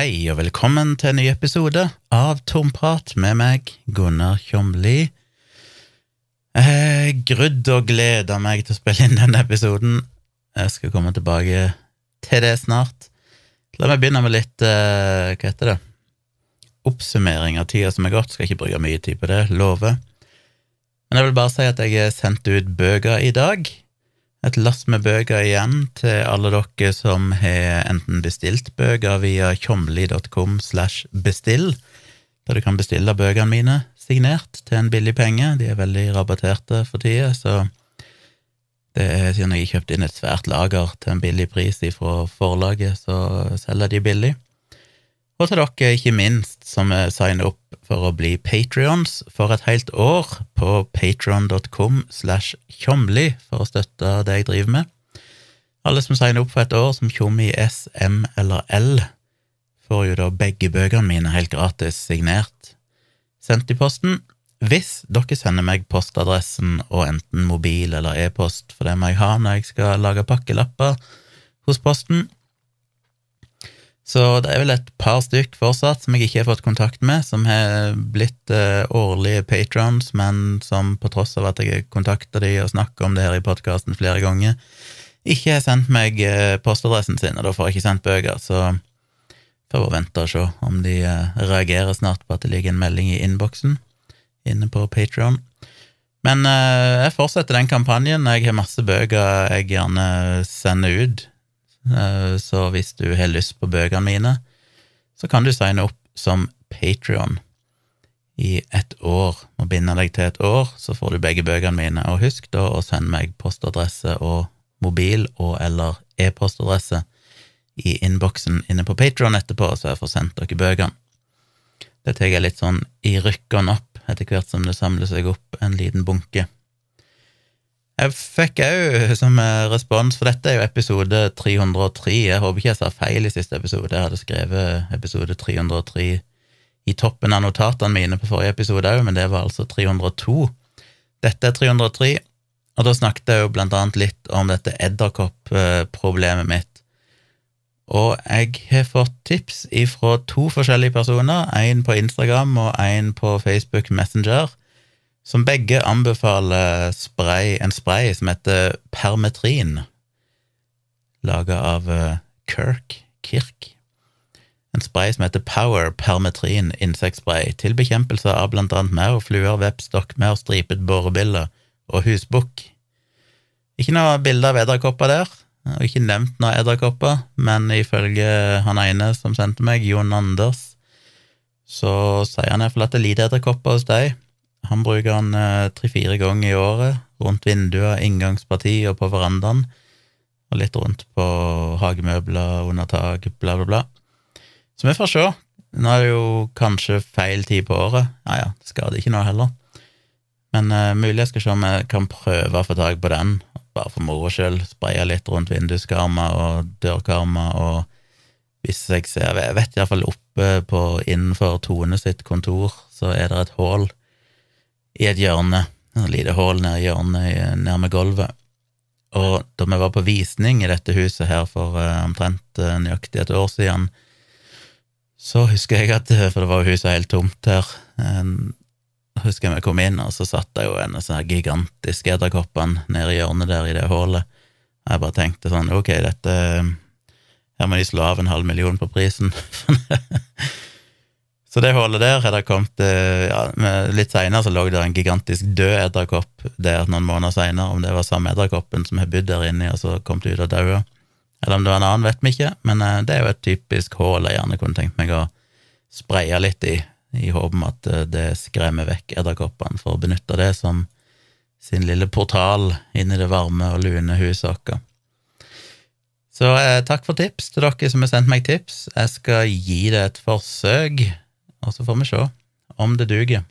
Hei og velkommen til en ny episode av Tomprat med meg, Gunnar Kjomli. Jeg har grudd og gleda meg til å spille inn denne episoden. Jeg skal komme tilbake til det snart. La meg begynne med litt eh, hva heter det, oppsummering av tida som er gått. Skal ikke bruke mye tid på det, lover. Men jeg vil bare si at jeg har sendt ut bøker i dag et lass med bøker igjen til alle dere som har enten bestilt bøker via tjomli.com slash bestill, der du kan bestille bøkene mine signert til en billig penge. De er veldig rabatterte for tida, så det er siden jeg kjøpte kjøpt inn et svært lager til en billig pris fra forlaget, så selger de billig. Og til dere, ikke minst, som signer opp for å bli patrions for et helt år på patron.com slash tjomli for å støtte det jeg driver med. Alle som signer opp for et år som tjommi S, M eller L, får jo da begge bøkene mine helt gratis signert, sendt i posten. Hvis dere sender meg postadressen og enten mobil eller e-post, for det må jeg ha når jeg skal lage pakkelapper hos Posten, så det er vel et par stykk fortsatt som jeg ikke har fått kontakt med, som har blitt uh, årlige patrons, men som på tross av at jeg har kontakta de og snakka om det her i podkasten flere ganger, ikke har sendt meg uh, postadressen sin, og da får jeg ikke sendt bøker, så får jeg vente og se om de uh, reagerer snart på at det ligger en melding i innboksen inne på Patron. Men jeg fortsetter den kampanjen. Jeg har masse bøker jeg gjerne sender ut Eh, så hvis du har lyst på bøkene mine, så kan du signe opp som Patrion i ett år. Må binde deg til et år, så får du begge bøkene mine. Og husk da å sende meg postadresse og mobil og eller e-postadresse i innboksen inne på Patrion etterpå, så jeg får sendt dere bøkene. Det tar jeg litt sånn i rykkene opp etter hvert som det samler seg opp en liten bunke. Jeg fikk òg som respons, for dette er jo episode 303. Jeg håper ikke jeg sa feil i siste episode. Jeg hadde skrevet episode 303 i toppen av notatene mine på forrige episode òg, men det var altså 302. Dette er 303, og da snakket jeg jo blant annet litt om dette edderkoppproblemet mitt. Og jeg har fått tips ifra to forskjellige personer, én på Instagram og én på Facebook Messenger som begge anbefaler spray, en spray som heter Permetrin, laga av eh, Kirk, Kirk. En spray som heter Power Permetrin insektspray til bekjempelse av blant annet maur, fluer, veps, stokkmaur, stripet borebille og husbukk. Ikke noe bilde av edderkopper der, og ikke nevnt noe edderkopper, men ifølge han ene som sendte meg, Jon Anders, så sier han iallfall at det er lite edderkopper hos deg, han bruker den eh, tre-fire ganger i året, rundt vinduer, inngangsparti og på verandaen, og litt rundt på hagemøbler, under tak, bla, bla, bla. Så vi får se. Nå er det jo kanskje feil tid på året. Ja ja, det skader ikke noe heller. Men uh, mulig jeg skal se om jeg kan prøve å få tak på den, bare for moro skyld. Spraye litt rundt vinduskarmer og dørkarmer, og hvis jeg ser Jeg vet iallfall oppe på innenfor Tone sitt kontor, så er det et hull i et hjørne, et lite hull nede i hjørnet nærme gulvet. Og da vi var på visning i dette huset her for uh, omtrent uh, nøyaktig et år siden, så husker jeg at For det var jo huset helt tomt her. Husker jeg vi kom inn, og så satt det jo en av sånne gigantiske edderkoppene nede i hjørnet der i det hullet. Jeg bare tenkte sånn, ok, dette Her må de slå av en halv million på prisen. Så det hullet der har det kommet eh, ja, Litt seinere så lå det en gigantisk død edderkopp der noen måneder seinere. Om det var samme edderkoppen som har bodd der inne og så kom ut og daua. Eller om det var en annen, vet vi ikke, men eh, det er jo et typisk hull jeg gjerne kunne tenkt meg å spraye litt i, i håp om at eh, det skremmer vekk edderkoppene, for å benytte det som sin lille portal inn i det varme og lune huset vårt. Så eh, takk for tips til dere som har sendt meg tips. Jeg skal gi det et forsøk og så får vi se om det duger.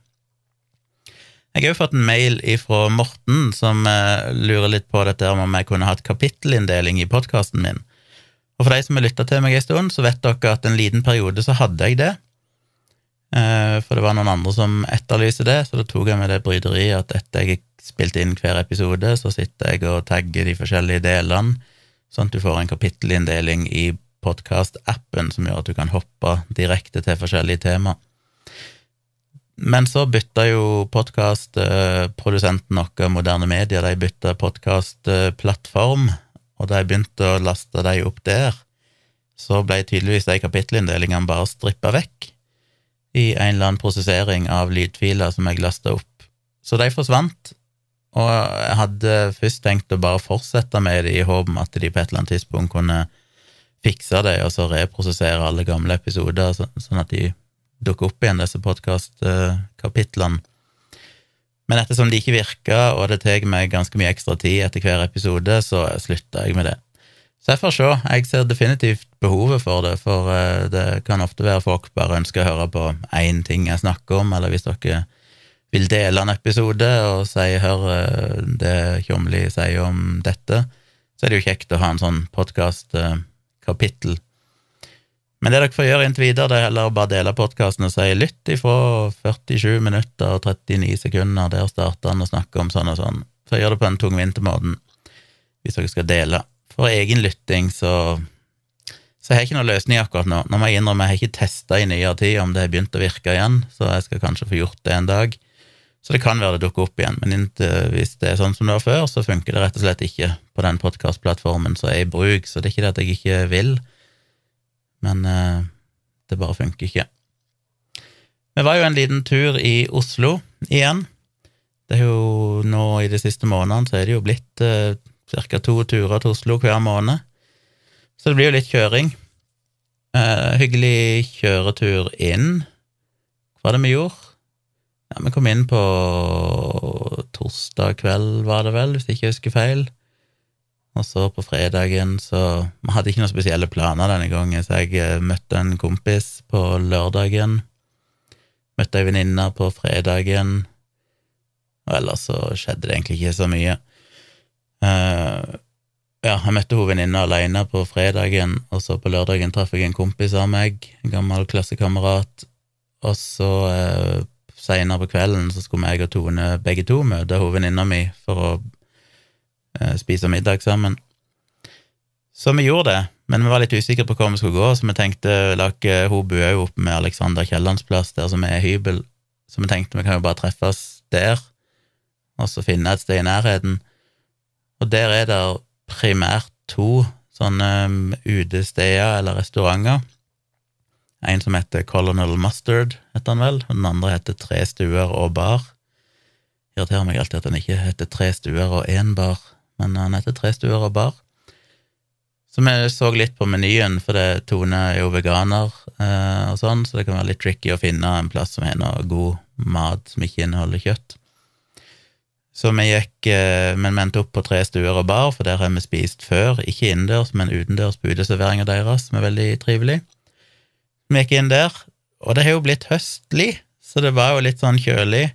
Jeg har jo fått en mail fra Morten som eh, lurer litt på dette om jeg kunne hatt kapittelinndeling i podkasten min. Og for de som har lytta til meg en stund, så vet dere at en liten periode så hadde jeg det. Eh, for det var noen andre som etterlyser det, så da tok jeg med det bryderiet at etter jeg spilte inn hver episode, så sitter jeg og tagger de forskjellige delene, sånn at du får en kapittelinndeling i podkast-appen som gjør at du kan hoppe direkte til forskjellige tema. Men så bytta jo podkastprodusenten vår, Moderne Media, de bytta podkastplattform, og jeg begynte å laste de opp der, så ble tydeligvis de kapittelinndelingene bare strippa vekk i en eller annen prosessering av lydfiler som jeg lasta opp. Så de forsvant, og jeg hadde først tenkt å bare fortsette med det i håp om at de på et eller annet tidspunkt kunne fikse det, og så reprosessere alle gamle episoder, sånn at de dukker opp igjen, disse podkastkapitlene. Men ettersom de ikke virka, og det tar meg ganske mye ekstra tid etter hver episode, så slutta jeg med det. Så jeg får se. Jeg ser definitivt behovet for det, for eh, det kan ofte være folk bare ønsker å høre på én ting jeg snakker om, eller hvis dere vil dele en episode og si 'hør eh, det Tjomli sier om dette', så er det jo kjekt å ha en sånn podkast-kapittel. Men det dere får gjøre inntil videre, det er heller å bare dele podkasten og si 'lytt ifra 47 minutter og 39 sekunder', der starter han å snakke om sånn og sånn. Så gjør det på den tungvinte måten, hvis dere skal dele. For egen lytting så så jeg har ikke noe løsning akkurat nå. Nå må jeg innrømme jeg har ikke testa i nyere tid om det har begynt å virke igjen, så jeg skal kanskje få gjort det en dag. Så det kan være det dukker opp igjen, men inntil, hvis det er sånn som det var før, så funker det rett og slett ikke på den podkastplattformen som er i bruk. Så det er ikke det at jeg ikke vil, men uh, det bare funker ikke. Vi var jo en liten tur i Oslo igjen. Det er jo nå i de siste månedene så er det jo blitt eh, ca. to turer til Oslo hver måned. Så det blir jo litt kjøring. Uh, hyggelig kjøretur inn. Hva var det vi gjorde? Ja, Vi kom inn på torsdag kveld, var det vel, hvis jeg ikke husker feil. Og så på fredagen så Vi hadde ikke noen spesielle planer denne gangen, så jeg eh, møtte en kompis på lørdagen. Møtte ei venninne på fredagen. Og ellers så skjedde det egentlig ikke så mye. Uh, ja, jeg møtte hun venninna alene på fredagen, og så på lørdagen traff jeg en kompis av meg, en gammel klassekamerat, og så uh, Seinere på kvelden så skulle jeg og Tone begge to møte hovedvenninna mi for å eh, spise middag sammen. Så vi gjorde det, men vi var litt usikre på hvor vi skulle gå, så vi tenkte like, Hun bue jo oppe med Alexander Kiellands plass, der som er hybel, så vi tenkte vi kan jo bare treffes der, og så finne et sted i nærheten. Og der er det primært to sånne um, utesteder eller restauranter en som heter Colonel Mustard, heter han vel, og den andre heter Tre stuer og bar. Irriterer meg alltid at han ikke heter Tre stuer og én bar, men han heter Tre stuer og bar. Så vi så litt på menyen, for det, Tone er jo veganer eh, og sånn, så det kan være litt tricky å finne en plass som har noe god mat som ikke inneholder kjøtt. Så vi gikk, eh, men vi endte opp på Tre stuer og bar, for der har vi spist før, ikke innendørs, men utendørs på uteserveringa deres, som er veldig trivelig. Vi gikk inn der, og det har jo blitt høstlig, så det var jo litt sånn kjølig.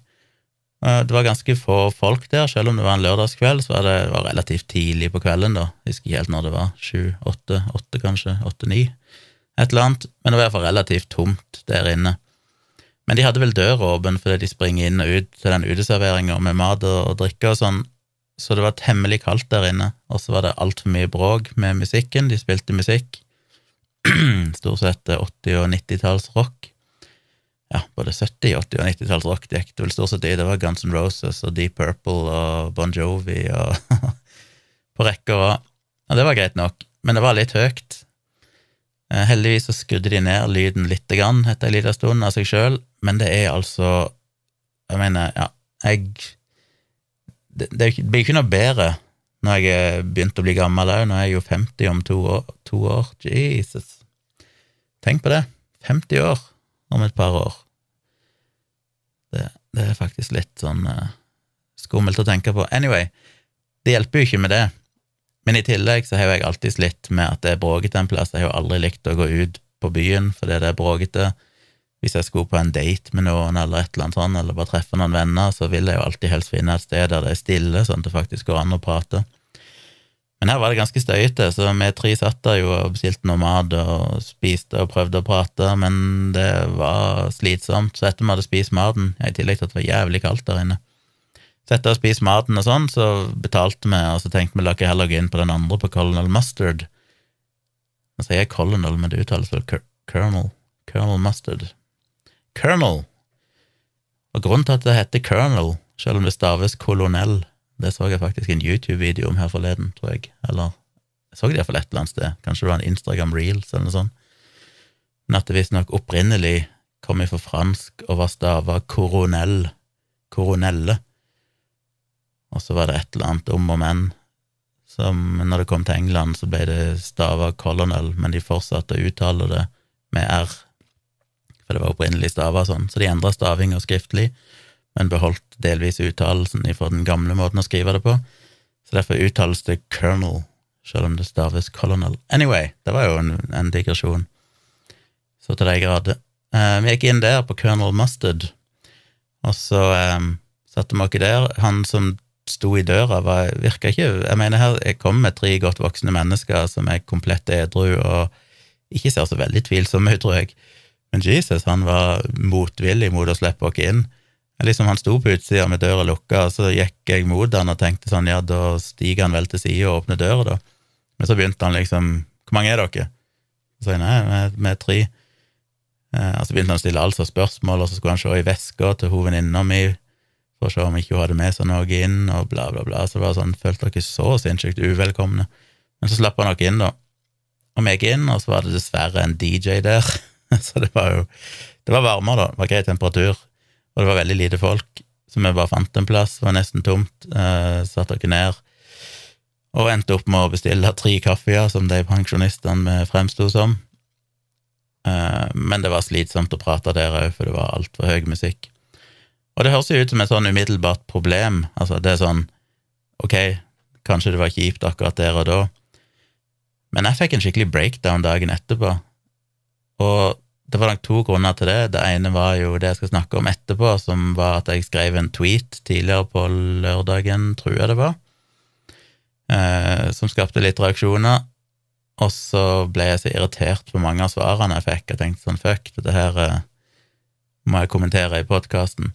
Det var ganske få folk der, selv om det var en lørdagskveld, så var det var relativt tidlig på kvelden, da. Jeg husker ikke helt når det var. Sju, åtte, åtte kanskje, åtte-ni. Et eller annet. Men det var iallfall relativt tomt der inne. Men de hadde vel døra åpen fordi de springer inn og ut til den uteserveringa med mat og drikke og sånn, så det var temmelig kaldt der inne. Og så var det altfor mye bråk med musikken, de spilte musikk. stort sett 80- og 90-tallsrock. Ja, både 70-, 80- og 90-tallsrock det gikk det vel stort sett i. Det var Guns N' Roses og Deep Purple og Bon Jovi og på rekke og rad. Ja, det var greit nok, men det var litt høyt. Eh, heldigvis så skrudde de ned lyden lite grann etter en liten stund av seg sjøl, men det er altså Jeg mener, ja, jeg Det, det blir ikke noe bedre når jeg er begynt å bli gammel òg. Nå er jeg jo 50 om to år. To år. Jesus. Tenk på det. 50 år om et par år. Det, det er faktisk litt sånn uh, skummelt å tenke på. Anyway, det hjelper jo ikke med det. Men i tillegg så har jeg alltid slitt med at det er bråkete en plass. Jeg har jo aldri likt å gå ut på byen fordi det er bråkete. Hvis jeg skulle på en date med noen, eller et eller annet sånt, eller bare treffe noen venner, så vil jeg jo alltid helst finne et sted der det er stille, sånn at det faktisk går an å prate. Men her var det ganske støyete, så vi tre satt der jo og bestilte noe mat og spiste og prøvde å prate, men det var slitsomt. Så etter vi hadde spist maten, i tillegg til at det var jævlig kaldt der inne, så etter å spise maten og sånn, så betalte vi, og så tenkte vi la ikke heller gå inn på den andre på Colonel Mustard. Nå sier jeg Colonel, men det uttales vel Colonel. Colonel Mustard. Colonel. Og grunnen til at det heter Colonel, selv om det staves kolonell, det så jeg faktisk en YouTube-video om her forleden, tror jeg. Eller jeg så det iallfall et eller annet sted. Kanskje det var en Instagram Reels eller noe sånt. Men at det visstnok opprinnelig kom fra fransk og var stava koronell, koronelle. Og så var det et eller annet om og men. Som når det kom til England, så ble det stava colonel, men de fortsatte å uttale det med r. For det var opprinnelig stava sånn. Så de endra stavinga skriftlig, men beholdt delvis uttalelsen fra den gamle måten å skrive det på. Så derfor uttales det colonel, selv om det staves colonel. Anyway, det var jo en, en digresjon. Så til de grader. Eh, vi gikk inn der på Colonel Mustard, og så eh, satte vi oss der. Han som sto i døra, var, virka ikke Jeg mener, her jeg kom med tre godt voksne mennesker som er komplett edru og ikke ser så veldig tvilsomme ut, tror jeg. Men Jesus, han var motvillig mot å slippe oss inn. Liksom Han sto på utsida med døra lukka, og så gikk jeg mot han og tenkte sånn, ja, da stiger han vel til sida og åpner døra, da. Men så begynte han liksom Hvor mange er dere? Så sa jeg nei, vi er tre. Eh, og så begynte han å stille alle slags spørsmål, og så skulle han se i veska til hun venninna mi for å se om ikke hun hadde med seg noe inn, og bla, bla, bla. Så det var sånn, følte dere så sinnssykt uvelkomne. Men så slapp han dere inn, da. Og vi gikk inn, og så var det dessverre en DJ der. så det var jo Det var varmere, da. Det var grei temperatur. Og det var veldig lite folk, så vi bare fant en plass. Det var nesten tomt. Eh, satte oss ned. Og endte opp med å bestille tre kaffer, som de pensjonistene fremsto som. Eh, men det var slitsomt å prate der òg, for det var altfor høy musikk. Og det høres jo ut som et sånn umiddelbart problem. Altså, det er sånn Ok, kanskje det var kjipt akkurat der og da, men jeg fikk en skikkelig breakdown dagen etterpå. Og det var nok to grunner til det. Det ene var jo det jeg skal snakke om etterpå, som var at jeg skrev en tweet tidligere på lørdagen, tror jeg det var, eh, som skapte litt reaksjoner. Og så ble jeg så irritert på mange av svarene jeg fikk. Jeg tenkte sånn fuck, dette her eh, må jeg kommentere i podkasten.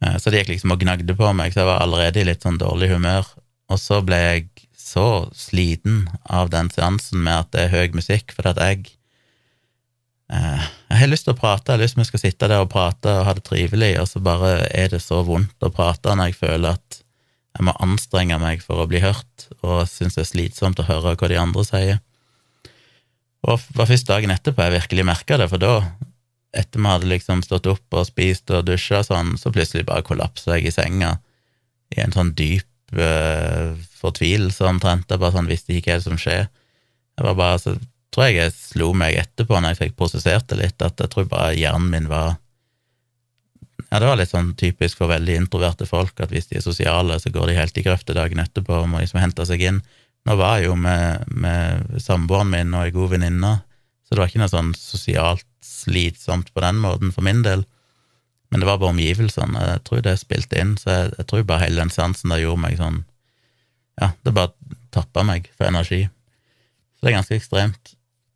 Eh, så det gikk liksom og gnagde på meg, så jeg var allerede i litt sånn dårlig humør. Og så ble jeg så sliten av den seansen med at det er høy musikk, fordi at jeg Jeg har lyst til å prate, jeg har lyst til at vi skal sitte der og prate og ha det trivelig, og så bare er det så vondt å prate når jeg føler at jeg må anstrenge meg for å bli hørt, og syns det er slitsomt å høre hva de andre sier. Og det var først dagen etterpå jeg virkelig merka det, for da, etter vi hadde liksom stått opp og spist og dusja sånn, så plutselig bare kollapsa jeg i senga i en sånn dyp uh, fortvilelse omtrent. Jeg bare sånn visste ikke hva som skjer. Jeg var bare, så tror jeg jeg slo meg etterpå når jeg fikk prosessert det litt, at jeg tror bare hjernen min var ja, det var litt sånn typisk for veldig introverte folk, at hvis de er sosiale, så går de helt i grøfta dagen etterpå og må liksom hente seg inn. Nå var jeg jo med, med samboeren min og ei god venninne, så det var ikke noe sånn sosialt slitsomt på den måten for min del. Men det var bare omgivelsene. Jeg tror det spilte inn, så jeg, jeg tror bare hele den seansen der gjorde meg sånn Ja, det bare tappa meg for energi. Så det er ganske ekstremt.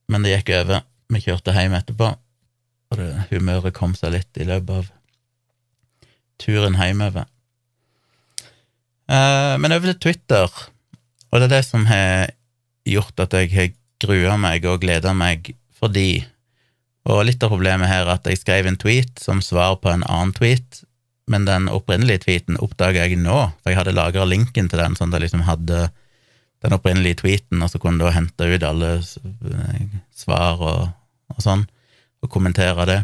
Men det gikk over. Vi kjørte hjem etterpå, og det, humøret kom seg litt i løpet av turen hjemover. Uh, men over til Twitter, og det er det som har gjort at jeg har grua meg og gleda meg fordi Og litt av problemet her er at jeg skrev en tweet som svar på en annen tweet, men den opprinnelige tweeten oppdaga jeg nå, for jeg hadde lagra linken til den, sånn at jeg liksom hadde den opprinnelige tweeten, og så kunne du hente ut alle svar og, og sånn, og kommentere det.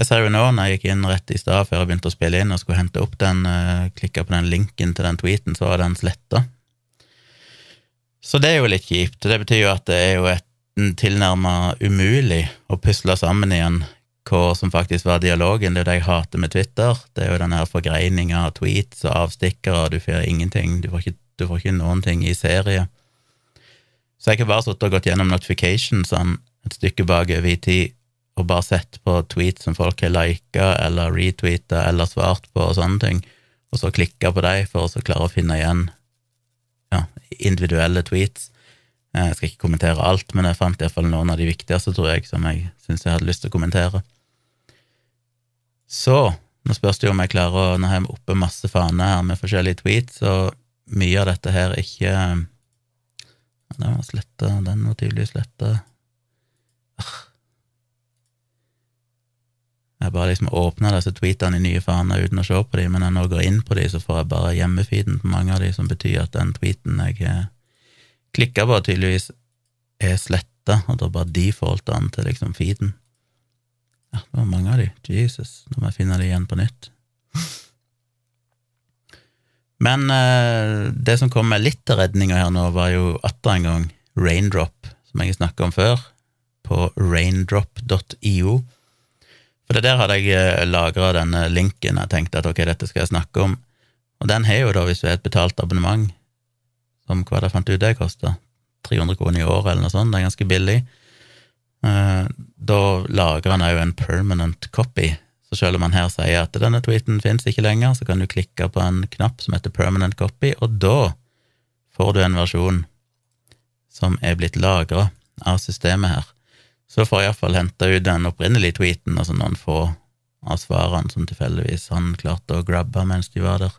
Jeg ser jo nå, når jeg gikk inn rett i stad før jeg begynte å spille inn og skulle hente opp den, uh, klikka på den linken til den tweeten, så var den sletta. Så det er jo litt kjipt. Det betyr jo at det er jo et tilnærma umulig å pusle sammen igjen hva som faktisk var dialogen. Det er det jeg hater med Twitter. Det er jo den her forgreininga av tweets og avstikkere, du får ingenting. Du får ikke, du får ikke noen ting i serie. Så jeg har bare sittet og gått gjennom notificationsene et stykke bakover i tid og bare sett på tweets som folk har lika eller retweeta eller svart på og sånne ting, og så klikka på dem for å klare å finne igjen ja, individuelle tweets. Eh, jeg skal ikke kommentere alt, men jeg fant iallfall noen av de viktigste, tror jeg, som jeg syns jeg hadde lyst til å kommentere. Så, nå spørs det jo om jeg klarer å Nå har jeg oppe masse faner her med forskjellige tweets, og mye av dette her ikke Den var sletta, den var tydelig sletta. Jeg bare liksom åpner disse tweetene i nye faner uten å se på dem, men når jeg nå går inn på dem, så får jeg bare hjemmefeeden på mange av dem, som betyr at den tweeten jeg eh, klikka på, tydeligvis er sletta, og da bare defaulter den til liksom feeden. Ja, det var mange av dem. Jesus, nå må jeg finne dem igjen på nytt. Men uh, det som kom med litt til redninga her nå, var jo atter en gang Raindrop, som jeg snakka om før, på raindrop.io. For det der hadde jeg eh, lagra denne linken, jeg tenkte at ok, dette skal jeg snakke om. Og den har jo da, hvis du har et betalt abonnement, som hva det fant ut det kosta, 300 kroner i året eller noe sånt, det er ganske billig, eh, da lagrer han òg en permanent copy. Så selv om han her sier at denne tweeten finnes ikke lenger, så kan du klikke på en knapp som heter permanent copy, og da får du en versjon som er blitt lagra av systemet her. Så får jeg iallfall henta ut den opprinnelige tweeten, altså noen få av svarene som tilfeldigvis han klarte å grabbe mens de var der.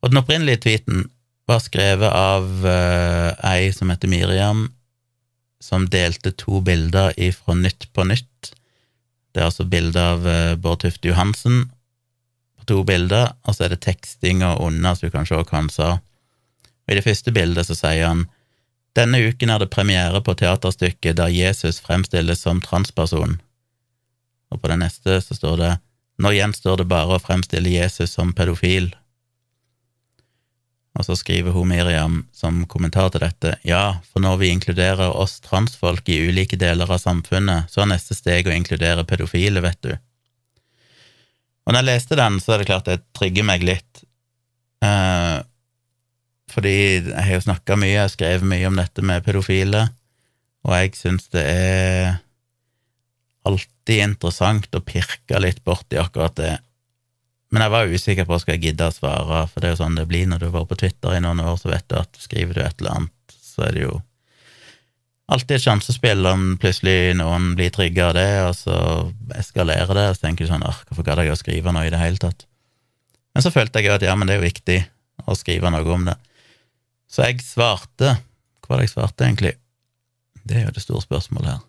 Og den opprinnelige tweeten var skrevet av uh, ei som heter Miriam, som delte to bilder ifra Nytt på Nytt. Det er altså bilde av uh, Bård Tufte Johansen på to bilder, og så er det tekstinga under, så du kan se hva han sa. I det første bildet så sier han denne uken er det premiere på teaterstykket der Jesus fremstilles som transperson. Og på det neste så står det Nå gjenstår det bare å fremstille Jesus som pedofil. Og så skriver hun Miriam som kommentar til dette, ja, for når vi inkluderer oss transfolk i ulike deler av samfunnet, så er neste steg å inkludere pedofile, vet du. Og når jeg leste den, så er det klart det trigger meg litt. Eh, fordi jeg har jo snakka mye, jeg har skrevet mye om dette med pedofile, og jeg syns det er alltid interessant å pirke litt borti akkurat det. Men jeg var usikker på skal jeg gidde å svare, for det er jo sånn det blir når du har vært på Twitter i noen år, så vet du at skriver du et eller annet, så er det jo alltid et sjansespill om plutselig noen blir trigga av det, og så eskalerer det, og så tenker du sånn åh, hvorfor gadd jeg å skrive noe i det hele tatt? Men så følte jeg jo at ja, men det er jo viktig å skrive noe om det. Så jeg svarte Hva var det jeg svarte, egentlig? Det er jo det store spørsmålet her.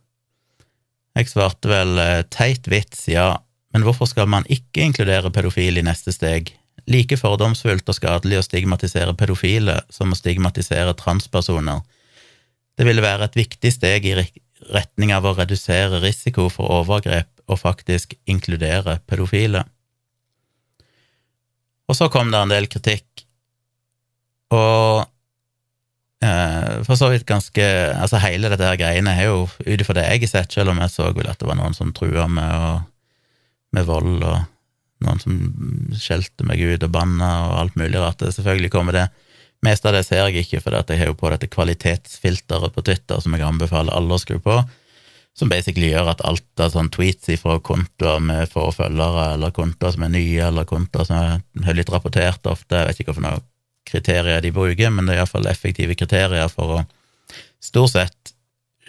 Jeg svarte vel eh, teit vits, ja, men hvorfor skal man ikke inkludere pedofile i neste steg? Like fordomsfullt og skadelig å stigmatisere pedofile som å stigmatisere transpersoner. Det ville være et viktig steg i retning av å redusere risiko for overgrep og faktisk inkludere pedofile. Og så kom det en del kritikk, og eh, for så vidt ganske Altså, hele dette her greiene er jo ut ifra det jeg har sett, selv om jeg så vel at det var noen som trua med, med vold, og noen som skjelte meg ut og banna og alt mulig rart. Selvfølgelig kommer det. Mest av det ser jeg ikke, for jeg har jo på dette kvalitetsfilteret på Twitter som jeg anbefaler alle å skru på, som basically gjør at alt av sånn tweets fra kontoer med få følgere, eller kontoer som er nye, eller kontoer som er litt rapportert ofte, jeg vet ikke hvilke kriterier de bruker, men det er iallfall effektive kriterier for å stort sett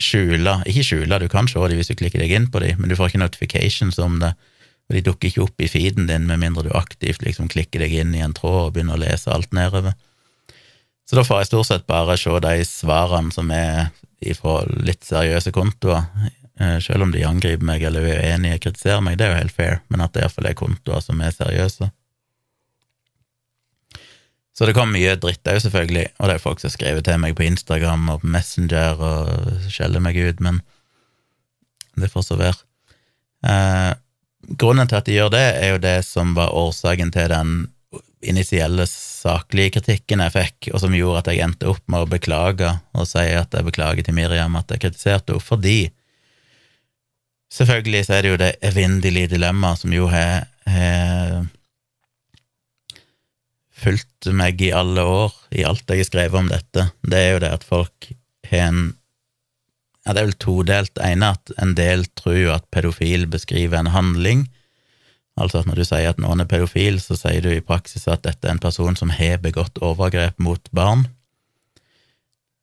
skjule Ikke skjule, du kan se dem hvis du klikker deg inn på dem, men du får ikke notifications om det, og de dukker ikke opp i feeden din med mindre du aktivt liksom klikker deg inn i en tråd og begynner å lese alt nedover. Så da får jeg stort sett bare se de svarene som er fra litt seriøse kontoer, eh, selv om de angriper meg eller er uenige kritiserer meg, det er jo helt fair, men at det iallfall er kontoer som er seriøse. Så det kom mye dritt òg, selvfølgelig, og det er folk som har skrevet til meg på Instagram og på Messenger og skjeller meg ut, men det får så være. Eh, grunnen til at de gjør det, er jo det som var årsaken til den initielle saklige kritikken jeg fikk, og som gjorde at jeg endte opp med å beklage og si at jeg beklager til Miriam at jeg kritiserte henne, fordi selvfølgelig så er det jo det evinnelige dilemmaet som jo har fulgt meg i alle år, i alt jeg har skrevet om dette, det er jo det at folk har en Ja, det er vel todelt. Ene at en del tror jo at pedofil beskriver en handling. Altså at når du sier at noen er pedofil, så sier du i praksis at dette er en person som har begått overgrep mot barn.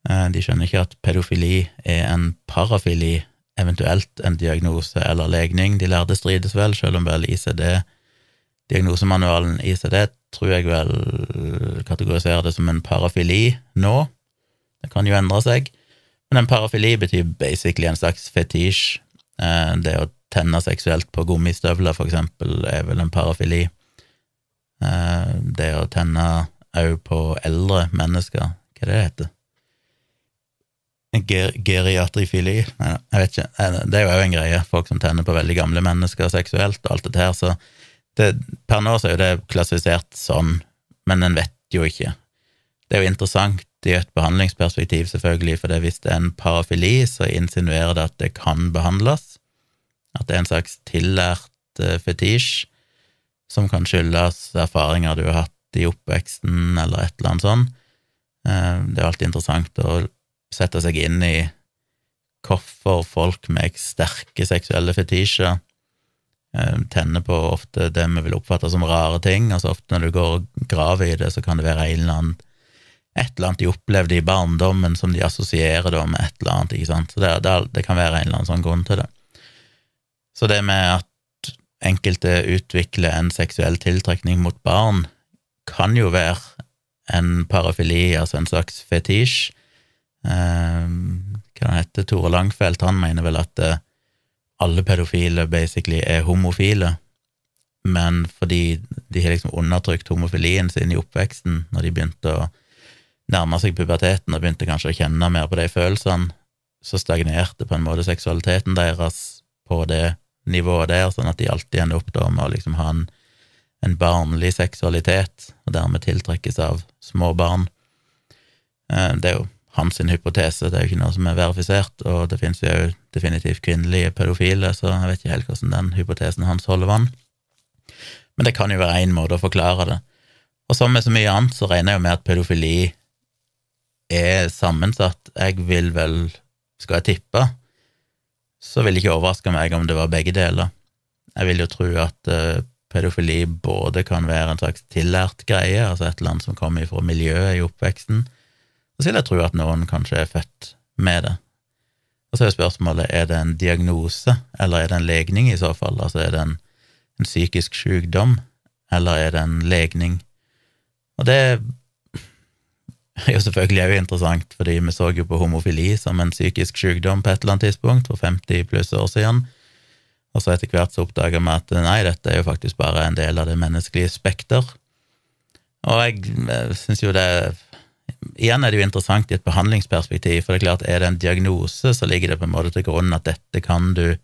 Eh, de skjønner ikke at pedofili er en parafili, eventuelt en diagnose eller legning. De lærde strides vel, selv om vel ICD, diagnosemanualen ICD, tror jeg vel kategoriserer det som en parafili nå, Det kan jo endre seg. Men en parafili betyr basically en slags fetisj. Eh, det å tenne seksuelt på gummistøvler, for eksempel, er vel en parafili. Eh, det å tenne òg på eldre mennesker, hva er det det heter? Ger geriatrifili? Nei, jeg vet ikke. Eh, det er jo òg en greie, folk som tenner på veldig gamle mennesker seksuelt og alt dette her, så det, per nå så er jo det klassifisert sånn, men en vet jo ikke. Det er jo interessant i et behandlingsperspektiv, selvfølgelig, for hvis det er en parafili, så insinuerer det at det kan behandles, at det er en slags tillært uh, fetisj som kan skyldes erfaringer du har hatt i oppveksten, eller et eller annet sånt. Uh, det er alltid interessant å sette seg inn i hvorfor folk med sterke seksuelle fetisjer eh, tenner på ofte det vi vil oppfatte som rare ting. Altså ofte når du går og graver i det, så kan det være en eller annen, et eller annet de opplevde i barndommen som de assosierer da med et eller annet. ikke sant? Så det, det, kan være en eller annen sånn grunn til det. Så det med at enkelte utvikler en seksuell tiltrekning mot barn, kan jo være en parafili, altså en slags fetisj, Ehm, hva heter Tore Langfeldt, han mener vel at eh, alle pedofile basically er homofile, men fordi de har liksom undertrykt homofilien sin i oppveksten, når de begynte å nærme seg puberteten og begynte kanskje å kjenne mer på de følelsene, så stagnerte på en måte seksualiteten deres på det nivået der, sånn at de alltid ender opp med å liksom ha en, en barnlig seksualitet, og dermed tiltrekkes av små barn. Eh, det er jo hans hypotese, det er jo ikke noe som er verifisert, og det finnes jo definitivt kvinnelige pedofile, så jeg vet ikke helt hvordan den hypotesen hans holder vann. Men det kan jo være én måte å forklare det. Og som med så mye annet, så regner jeg jo med at pedofili er sammensatt. Jeg vil vel, skal jeg tippe, så vil det ikke overraske meg om det var begge deler. Jeg vil jo tro at uh, pedofili både kan være en slags tillært greie, altså et eller annet som kommer fra miljøet i oppveksten, og så vil jeg tro at noen kanskje er født med det. Og så er spørsmålet er det en diagnose, eller er det en legning i så fall? Altså er det en, en psykisk sykdom, eller er det en legning? Og det er jo selvfølgelig òg interessant, fordi vi så jo på homofili som en psykisk sykdom på et eller annet tidspunkt for 50 pluss år siden. Og så etter hvert så oppdaga vi at nei, dette er jo faktisk bare en del av det menneskelige spekter. Og jeg syns jo det igjen er det jo interessant i et behandlingsperspektiv, for det er klart, er det en diagnose, så ligger det på en måte til grunn at dette kan du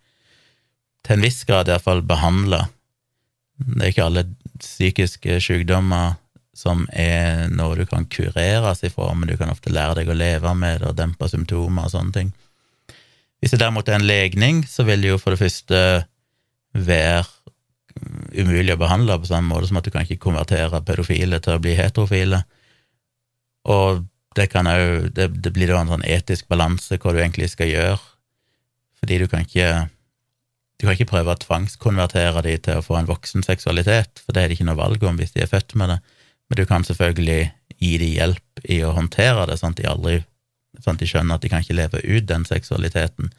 til en viss grad iallfall behandle. Det er ikke alle psykiske sykdommer som er noe du kan kureres ifra, men du kan ofte lære deg å leve med det og dempe symptomer og sånne ting. Hvis det derimot er en legning, så vil det jo for det første være umulig å behandle på samme måte som at du kan ikke konvertere pedofile til å bli heterofile. Og det kan jo, det, det, blir da en sånn etisk balanse hva du egentlig skal gjøre, fordi du kan ikke du kan ikke prøve å tvangskonvertere de til å få en voksen seksualitet, for det er det ikke noe valg om hvis de er født med det, men du kan selvfølgelig gi dem hjelp i å håndtere det, sånn at de aldri sånn at de skjønner at de kan ikke leve ut den seksualiteten,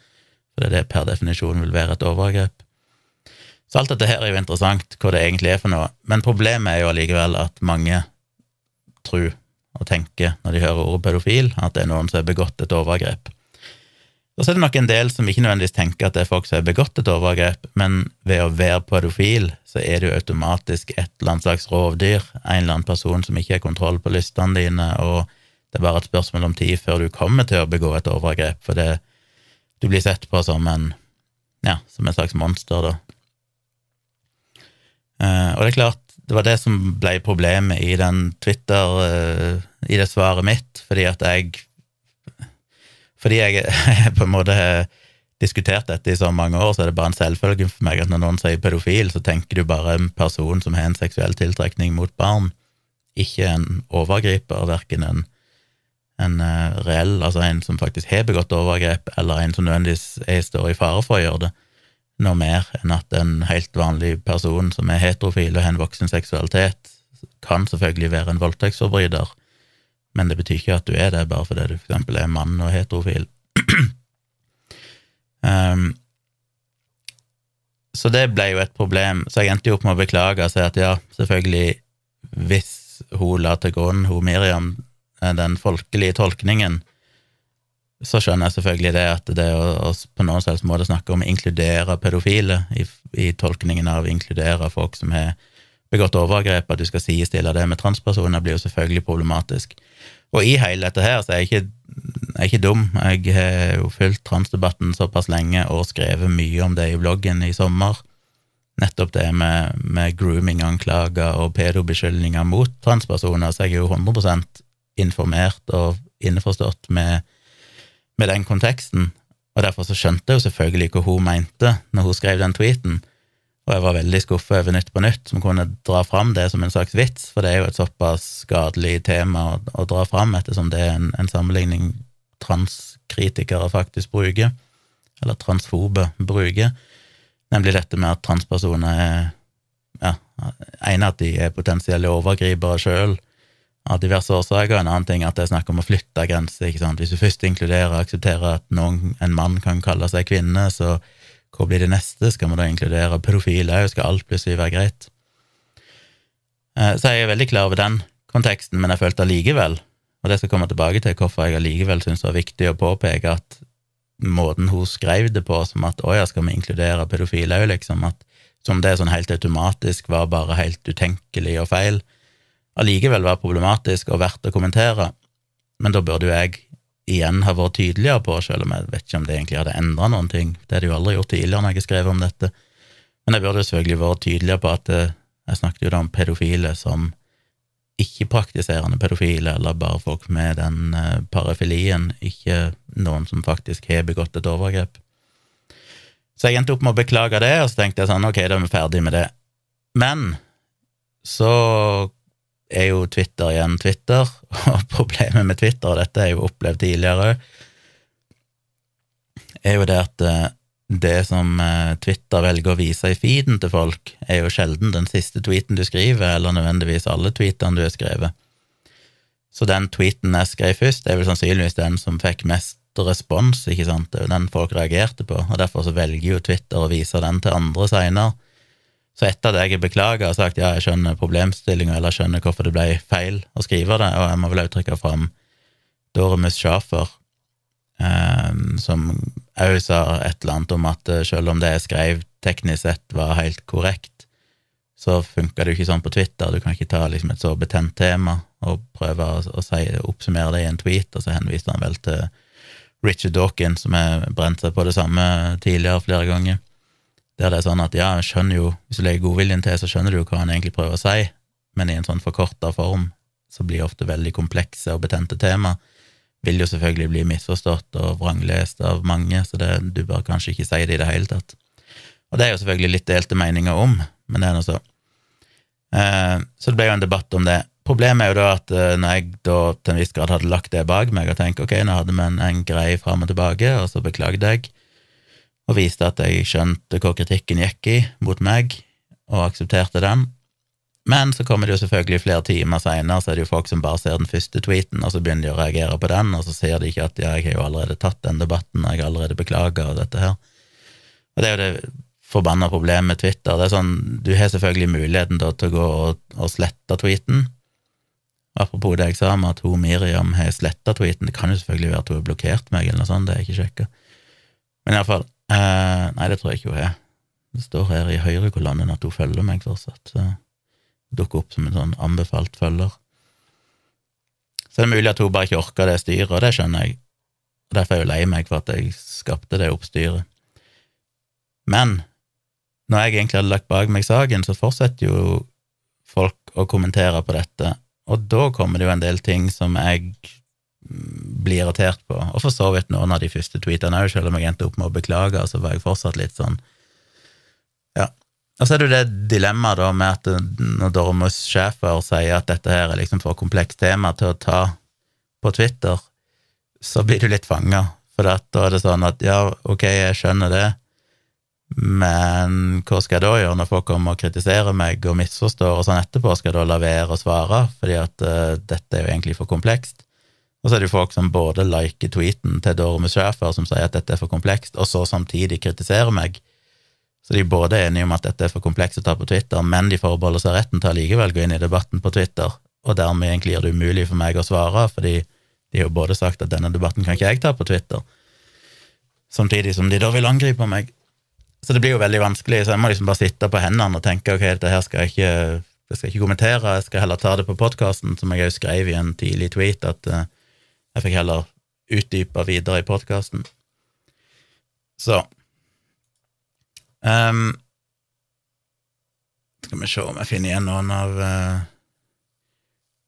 for det er det per definisjon vil være et overgrep. Så alt dette her er jo interessant, hva det egentlig er for noe, men problemet er jo allikevel at mange tror og tenker når de hører ordet pedofil, at det er noen som har begått et overgrep. Og så er det nok en del som ikke nødvendigvis tenker at det er folk som har begått et overgrep, men ved å være pedofil, så er jo automatisk et eller annet slags rovdyr, en eller annen person som ikke har kontroll på lystene dine, og det er bare et spørsmål om tid før du kommer til å begå et overgrep, for det, du blir sett på som en ja, som et slags monster, da. Uh, og det er klart, det var det som ble problemet i den Twitter uh, i det svaret mitt, fordi at jeg Fordi jeg på en måte har diskutert dette i så mange år, så er det bare en selvfølge for meg at når noen sier pedofil, så tenker du bare en person som har en seksuell tiltrekning mot barn, ikke en overgriper, verken en, en uh, reell, altså en som faktisk har begått overgrep, eller en som nødvendigvis står i fare for å gjøre det noe mer enn at en helt vanlig person som er heterofil og har en voksen seksualitet, kan selvfølgelig være en voldtektsforbryter, men det betyr ikke at du er det bare fordi du eksempel er mann og heterofil. um, så det ble jo et problem, så jeg endte jo opp med å beklage og si at ja, selvfølgelig, hvis hun la til grunn, hun Miriam, den folkelige tolkningen, så skjønner jeg selvfølgelig det at det å på noen slags måte snakke om å inkludere pedofile i, i tolkningen av å inkludere folk som har begått overgrep, at du skal sidestille det med transpersoner, blir jo selvfølgelig problematisk. Og i hele dette her så er jeg ikke, er ikke dum. Jeg har jo fulgt transdebatten såpass lenge og skrevet mye om det i bloggen i sommer. Nettopp det med, med grooming-anklager og pedobeskyldninger mot transpersoner, så jeg er jo 100% informert og innforstått med med den konteksten, og derfor så skjønte jeg jo selvfølgelig hva hun mente når hun skrev den tweeten, og jeg var veldig skuffa over Nytt på Nytt, som kunne dra fram det som en slags vits, for det er jo et såpass skadelig tema å, å dra fram, ettersom det er en, en sammenligning transkritikere faktisk bruker, eller transfobe bruker, nemlig dette med at transpersoner er ja, ene at de er potensielle overgripere sjøl, av diverse årsaker. En annen ting at det er snakk om å flytte grenser. Hvis du først inkluderer og aksepterer at noen, en mann kan kalle seg kvinne, så hva blir det neste? Skal vi da inkludere pedofile òg? Skal alt plutselig være greit? Eh, så jeg er veldig klar over den konteksten, men jeg følte allikevel, og det skal komme tilbake til hvorfor jeg allikevel syns det var viktig å påpeke at måten hun skrev det på, som at å ja, skal vi inkludere pedofile òg, liksom, at som det sånn helt automatisk var bare helt utenkelig og feil, allikevel var problematisk og verdt å kommentere, men da burde jo jeg igjen har vært tydeligere på, selv om jeg vet ikke om det egentlig hadde endra noen ting, det hadde jo aldri gjort tidligere når jeg har skrevet om dette, men jeg burde selvfølgelig vært tydeligere på at eh, jeg snakket jo da om pedofile som ikke-praktiserende pedofile, eller bare folk med den eh, parafilien, ikke noen som faktisk har begått et overgrep. Så jeg endte opp med å beklage det, og så tenkte jeg sånn, ok, da er vi ferdig med det. Men så er jo Twitter igjen Twitter, og problemet med Twitter, og dette har jeg jo opplevd tidligere er jo det at eh, det som eh, Twitter velger å vise i feeden til folk, er jo sjelden den siste tweeten du skriver, eller nødvendigvis alle tweetene du har skrevet. Så den tweeten jeg skrev først, er vel sannsynligvis den som fikk mest respons, ikke sant, det er jo den folk reagerte på, og derfor så velger jo Twitter å vise den til andre seinere. Så etter at jeg har beklaga og sagt ja, jeg skjønner problemstillinga, eller skjønner hvorfor det ble feil å skrive det, og jeg må vel også trykke fram Doremus Schafer, um, som òg sa et eller annet om at eh, selv om det jeg skrev teknisk sett var helt korrekt, så funka det jo ikke sånn på Twitter. Du kan ikke ta liksom et så betent tema og prøve å, å si, oppsummere det i en tweet, og så henviste han vel til Richard Dawkins, som har brent seg på det samme tidligere flere ganger. Der det er sånn at ja, jeg skjønner jo, hvis du legger godviljen til, så skjønner du jo hva han egentlig prøver å si, men i en sånn forkorta form så blir ofte veldig komplekse og betente tema vil jo selvfølgelig bli misforstått og vranglest av mange, så det, du bør kanskje ikke si det i det hele tatt. Og det er jo selvfølgelig litt delte meninger om, men det er nå så. Eh, så det ble jo en debatt om det. Problemet er jo da at eh, når jeg da til en viss grad hadde lagt det bak meg og tenkt ok, nå hadde vi en, en grei fram og tilbake, og så beklagde jeg, og viste at jeg skjønte hva kritikken gikk i mot meg, og aksepterte den. Men så kommer det jo selvfølgelig flere timer seinere, så er det jo folk som bare ser den første tweeten, og så begynner de å reagere på den, og så ser de ikke at ja, jeg har jo allerede tatt den debatten, og jeg har allerede beklaga og dette her. Og det er jo det forbanna problemet med Twitter. Det er sånn, Du har selvfølgelig muligheten da, til å gå og, og slette tweeten. Apropos det jeg sa om at hun Miriam har sletta tweeten, det kan jo selvfølgelig være at hun har blokkert meg, eller noe sånt, det er ikke sjekka. Men iallfall, Uh, nei, det tror jeg ikke hun er. Det står her i høyrekolonnen at hun følger meg fortsatt. Dukker opp som en sånn anbefalt følger. Så det er mulig at hun bare ikke orker det styret, og det skjønner jeg. Og Derfor er jeg jo lei meg for at jeg skapte det oppstyret. Men når jeg egentlig hadde lagt bak meg saken, så fortsetter jo folk å kommentere på dette, og da kommer det jo en del ting som jeg blir irritert på, og for så vidt noen av de første tweetene òg, selv om jeg endte opp med å beklage, så var jeg fortsatt litt sånn Ja. Og så er det jo det dilemmaet da med at når Dormus Schæfer sier at dette her er liksom for komplekst tema til å ta på Twitter, så blir du litt fanga, for da er det sånn at ja, ok, jeg skjønner det, men hva skal jeg da gjøre når folk kommer og kritiserer meg og misforstår og sånn etterpå? Skal jeg da la være å svare, fordi at uh, dette er jo egentlig for komplekst? Og så er det jo folk som både liker tweeten til Dorme Schæfer, som sier at dette er for komplekst, og så samtidig kritiserer meg. Så de er både enige om at dette er for komplekst å ta på Twitter, men de forbeholder seg retten til å likevel gå inn i debatten på Twitter, og dermed egentlig gjør det umulig for meg å svare, fordi De har jo både sagt at denne debatten kan ikke jeg ta på Twitter, samtidig som de da vil angripe meg. Så det blir jo veldig vanskelig, så jeg må liksom bare sitte på hendene og tenke ok, dette her skal jeg ikke, jeg skal ikke kommentere, jeg skal heller ta det på podkasten, som jeg òg skrev i en tidlig tweet, at uh, jeg fikk heller utdype videre i podkasten. Så um, Skal vi se om jeg finner igjen noen av uh,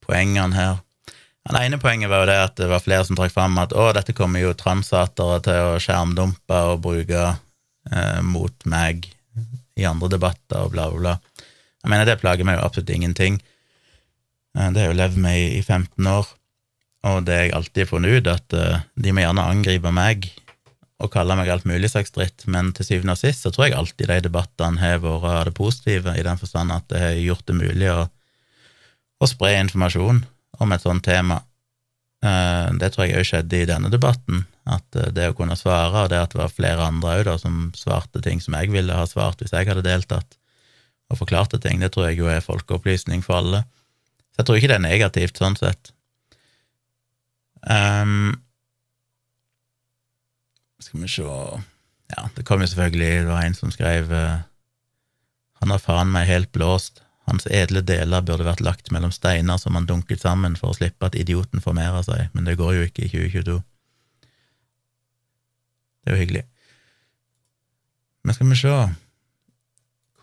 poengene her. Det ene poenget var jo det at det var flere som trakk fram at å, dette kommer jo transatere til å skjermdumpe og bruke eh, mot meg i andre debatter og bla, bla, bla. Jeg mener, det plager meg jo absolutt ingenting. Eh, det har jeg jo levd med i, i 15 år, og det jeg alltid funnet ut, at uh, de må gjerne angripe meg og kalle meg alt mulig slags dritt, men til syvende og sist så tror jeg alltid de debattene har vært av det positive, i den forstand at det har gjort det mulig å, å spre informasjon om et sånt tema. Uh, det tror jeg òg skjedde i denne debatten, at uh, det å kunne svare, og det at det var flere andre òg som svarte ting som jeg ville ha svart hvis jeg hadde deltatt, og forklarte ting, det tror jeg jo er folkeopplysning for alle. Så jeg tror ikke det er negativt sånn sett. Um, skal vi se Ja, det kom jo selvfølgelig Det var en som skrev uh, Han har faen meg helt blåst. Hans edle deler burde vært lagt mellom steiner som han dunket sammen for å slippe at idioten formerer seg, men det går jo ikke i 2022. Det er jo hyggelig. Men skal vi se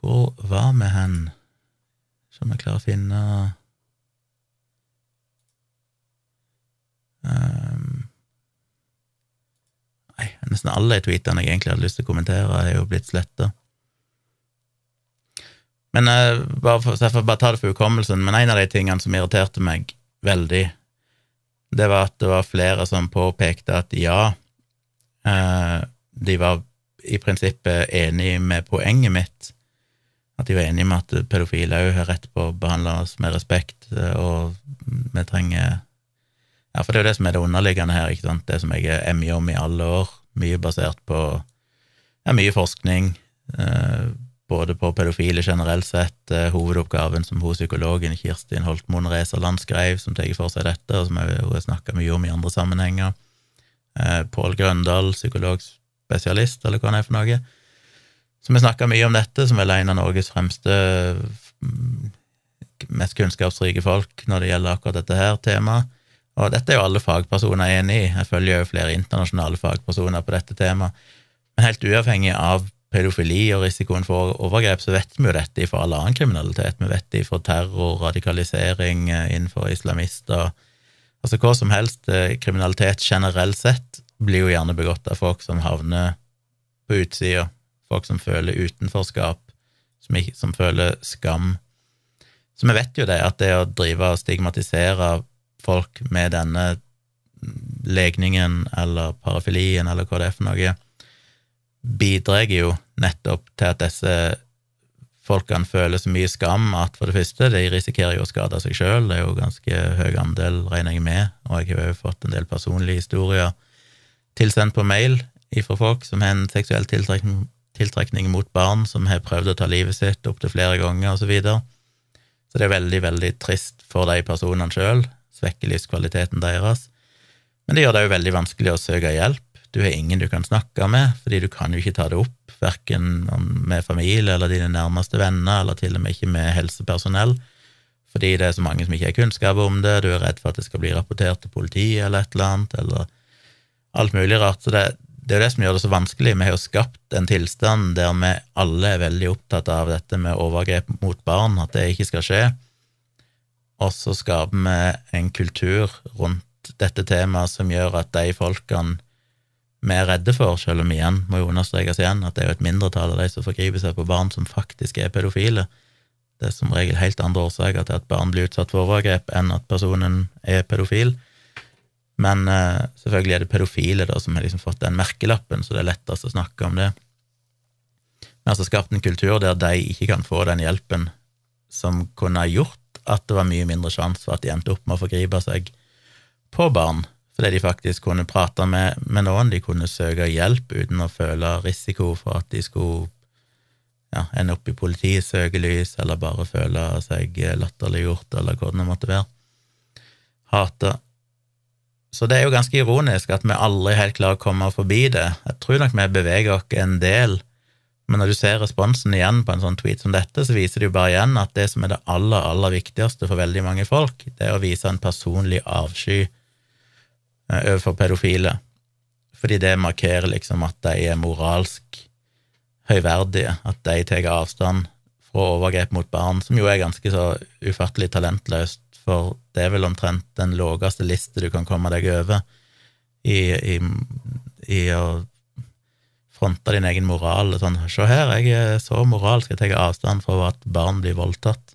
Hvor var vi hen? Om jeg klarer å finne um, Nei, nesten alle tweetene jeg egentlig hadde lyst til å kommentere, er jo blitt sletta. Men uh, bare for, jeg får bare ta det for hukommelsen, men en av de tingene som irriterte meg veldig, det var at det var flere som påpekte at ja, uh, de var i prinsippet enig med poenget mitt, at de var enige med at pedofile òg har rett på å behandle oss med respekt, uh, og vi trenger Ja, for det er jo det som er det underliggende her, ikke sant, det som jeg er mye om i alle år, mye basert på ja, mye forskning. eh, både på pedofile generelt sett, eh, hovedoppgaven som hun psykologen Kirstin Holtmoen Reserland skrev, som tar for seg dette, og som hun har snakka mye om i andre sammenhenger. Eh, Pål Grøndal, psykologspesialist, eller hva han er for noe, som har snakka mye om dette, som er en av Norges fremste, mm, mest kunnskapsrike folk når det gjelder akkurat dette her temaet. Og dette er jo alle fagpersoner enig i, jeg følger jo flere internasjonale fagpersoner på dette temaet, men helt uavhengig av pedofili og risikoen for overgrep, så vet vi jo dette fra all annen kriminalitet. Vi vet det fra terror, radikalisering eh, innenfor islamister Altså hva som helst. Eh, kriminalitet generelt sett blir jo gjerne begått av folk som havner på utsida, folk som føler utenforskap, som, ikke, som føler skam. Så vi vet jo det, at det å drive og stigmatisere folk med denne legningen eller parafilien eller hva det er for noe, bidrar jo nettopp til at disse folkene føler så mye skam at for det første, de risikerer jo å skade seg sjøl, det er jo ganske høy andel, regner jeg med, og jeg har jo fått en del personlige historier tilsendt på mail fra folk som har en seksuell tiltrekning, tiltrekning mot barn, som har prøvd å ta livet sitt opptil flere ganger, og så videre. Så det er veldig, veldig trist for de personene sjøl, svekker livskvaliteten deres, men det gjør det jo veldig vanskelig å søke hjelp du har ingen du kan snakke med, fordi du kan jo ikke ta det opp, verken med familie eller dine nærmeste venner, eller til og med ikke med helsepersonell, fordi det er så mange som ikke har kunnskap om det, du er redd for at det skal bli rapportert til politiet eller et eller annet, eller alt mulig rart. Så det, det er jo det som gjør det så vanskelig. Vi har jo skapt en tilstand der vi alle er veldig opptatt av dette med overgrep mot barn, at det ikke skal skje, og så skaper vi en kultur rundt dette temaet som gjør at de folkene vi er redde for, selv om igjen må jo understrekes igjen at det er jo et mindretall av de som forgriper seg på barn som faktisk er pedofile. Det er som regel helt andre årsaker til at barn blir utsatt for overgrep, enn at personen er pedofil. Men uh, selvfølgelig er det pedofile da, som har liksom fått den merkelappen, så det er lettest å snakke om det. Vi har altså skapt en kultur der de ikke kan få den hjelpen som kunne ha gjort at det var mye mindre sjanse for at de endte opp med å forgripe seg på barn fordi de faktisk kunne prate med, med, noen, de kunne søke hjelp uten å føle risiko for at de skulle ja, ende opp i politiets søkelys, eller bare føle seg latterliggjort, eller hva det måtte være. Hate. så det er jo ganske ironisk at vi aldri helt klarer å komme forbi det. Jeg tror nok vi beveger oss en del, men når du ser responsen igjen på en sånn tweet som dette, så viser det jo bare igjen at det som er det aller, aller viktigste for veldig mange folk, det er å vise en personlig avsky eh, overfor pedofile, fordi det markerer liksom at de er moralsk høyverdige, at de tar avstand fra overgrep mot barn, som jo er ganske så ufattelig talentløst, for det er vel omtrent den laveste liste du kan komme deg over i, i, i å fronte din egen moral. Sånn, se her, jeg er så moralsk, jeg tar avstand fra at barn blir voldtatt.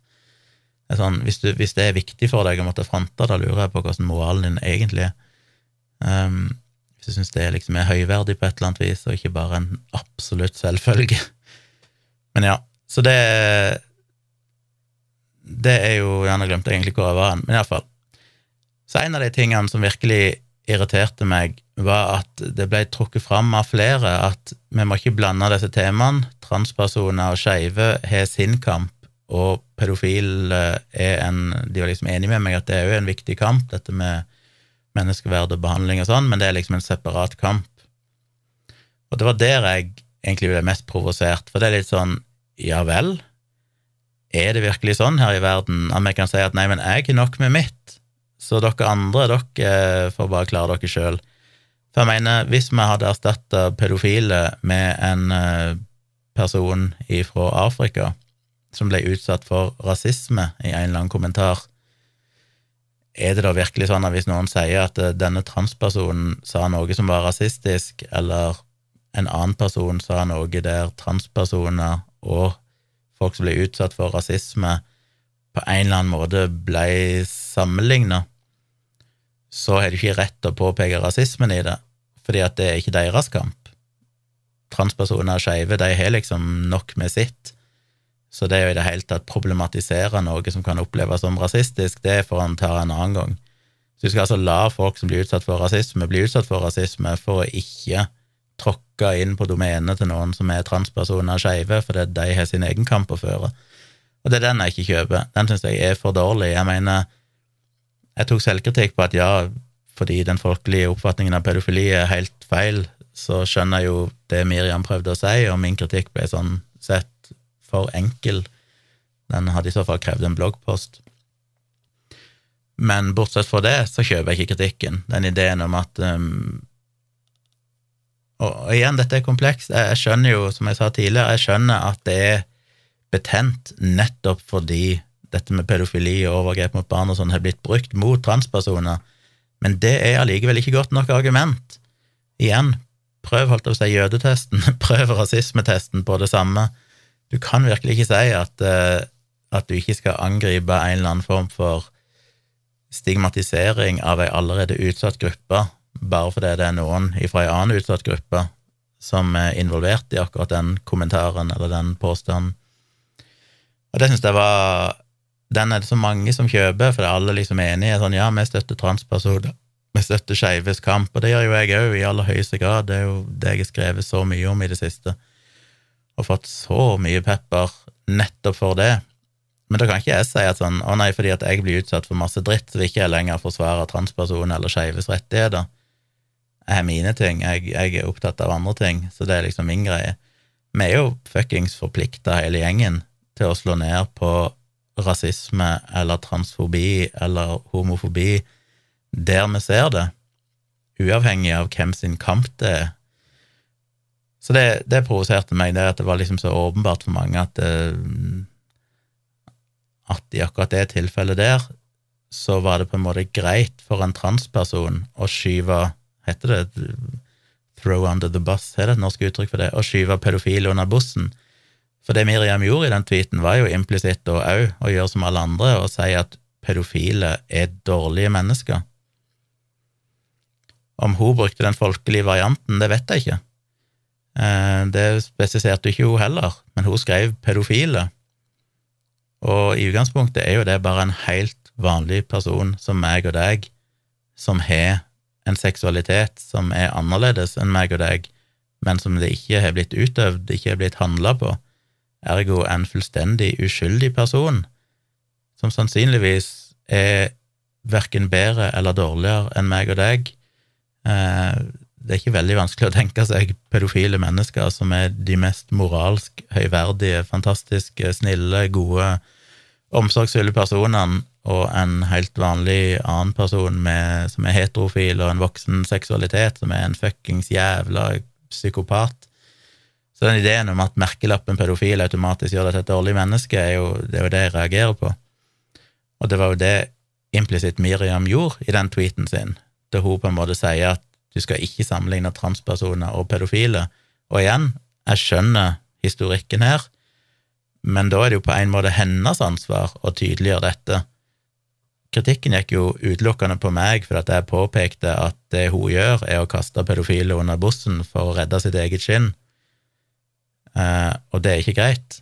Sånn, hvis, du, hvis, det er viktig for deg å måtte fronte, da lurer jeg på hvordan moralen din egentlig er. Um, hvis du syns det liksom er høyverdig på et eller annet vis, og ikke bare en absolutt selvfølge. Men ja, så det Det er jo Gjerne glemte egentlig hvor jeg var hen, men iallfall. Så en av de tingene som virkelig irriterte meg, var at det ble trukket fram av flere at vi må ikke blande disse temaene. Transpersoner og skeive har sin kamp, og pedofile er en De var liksom enige med meg at det er jo en viktig kamp, dette med menneskeverd og behandling og sånn, men det er liksom en separat kamp. Og det var der jeg egentlig ble mest provosert, for det er litt sånn ja vel, er det virkelig sånn her i verden at vi kan si at nei, men jeg er nok med mitt, så dere andre, dere får bare klare dere sjøl. For jeg mener, hvis vi hadde erstatta pedofile med en eh, person fra Afrika som ble utsatt for rasisme i en eller annen kommentar, er det da virkelig sånn at hvis noen sier at eh, denne transpersonen sa noe som var rasistisk, eller en annen person sa noe der transpersoner og folk som ble utsatt for rasisme, på en eller annen måte ble sammenligna, så har de ikke rett til å påpeke rasismen i det, fordi at det er ikke deres kamp. Transpersoner og skeive, de har liksom nok med sitt, så det å i det hele tatt problematisere noe som kan oppleves som rasistisk, det får han ta en annen gang. Så vi skal altså la folk som blir utsatt for rasisme, bli utsatt for rasisme for å ikke tråkke inn på domenet til noen som er transpersoner og skeive, fordi de har sin egen kamp å føre. Og det er den jeg ikke kjøper. Den syns jeg er for dårlig. Jeg mener, jeg tok selvkritikk på at ja, fordi den folkelige oppfatningen av pedofili er helt feil, så skjønner jeg jo det Miriam prøvde å si, og min kritikk ble sånn sett for enkel. Den hadde i så fall krevd en bloggpost. Men bortsett fra det, så kjøper jeg ikke kritikken. Den ideen om at um, og, igjen, dette er komplekst. Jeg skjønner jo, som jeg sa tidligere, jeg skjønner at det er betent nettopp fordi dette med pedofili og overgrep mot barn og sånn har blitt brukt mot transpersoner, men det er allikevel ikke godt nok argument. Igjen, prøv holdt å si jødetesten, prøv rasismetesten på det samme. Du kan virkelig ikke si at, uh, at du ikke skal angripe en eller annen form for stigmatisering av ei allerede utsatt gruppe, bare fordi det er noen fra ei annen utsatt gruppe som er involvert i akkurat den kommentaren eller den påstanden. Og det syns jeg var den er det så mange som kjøper, for alle liksom er enige. sånn, Ja, vi støtter transpersoner, vi støtter skeives kamp, og det gjør jo jeg òg, i aller høyeste grad. Det er jo det jeg har skrevet så mye om i det siste, og fått så mye pepper nettopp for det. Men da kan ikke jeg si at sånn, å nei, fordi at jeg blir utsatt for masse dritt, så vil ikke jeg lenger forsvare transpersoner eller skeives rettigheter. Jeg har mine ting, jeg, jeg, er opptatt av andre ting, så det er liksom min greie. Vi er jo fuckings forplikta, hele gjengen, til å slå ned på rasisme eller transfobi eller homofobi der vi ser det, uavhengig av hvem sin kamp det er. Så det, det provoserte meg, det at det var liksom så åpenbart for mange at det, eh, at i akkurat det tilfellet der, så var det på en måte greit for en transperson å skyve Heter det throw under the bus? Er det et norsk uttrykk for det? Å skyve pedofile under bussen for det Miriam gjorde i den tweeten, var jo implisitt òg å gjøre som alle andre og si at pedofile er dårlige mennesker. Om hun brukte den folkelige varianten, det vet jeg ikke. Eh, det spesifiserte ikke hun heller, men hun skrev pedofile. Og i utgangspunktet er jo det bare en helt vanlig person som meg og deg, som har en seksualitet som er annerledes enn meg og deg, men som det ikke har blitt utøvd, ikke har blitt handla på ergo en fullstendig uskyldig person, som sannsynligvis er verken bedre eller dårligere enn meg og deg. Eh, det er ikke veldig vanskelig å tenke seg pedofile mennesker som er de mest moralsk høyverdige, fantastiske, snille, gode, omsorgsfulle personene, og en helt vanlig annen person med, som er heterofil og en voksen seksualitet, som er en fuckings jævla psykopat. Så den ideen om at merkelappen pedofil automatisk gjør deg til et dårlig menneske, er jo, det er jo det jeg reagerer på. Og det var jo det implisitt Miriam gjorde i den tweeten sin, da hun på en måte sier at du skal ikke sammenligne transpersoner og pedofile. Og igjen, jeg skjønner historikken her, men da er det jo på en måte hennes ansvar å tydeliggjøre dette. Kritikken gikk jo utelukkende på meg for at jeg påpekte at det hun gjør, er å kaste pedofile under bussen for å redde sitt eget skinn og det er ikke greit.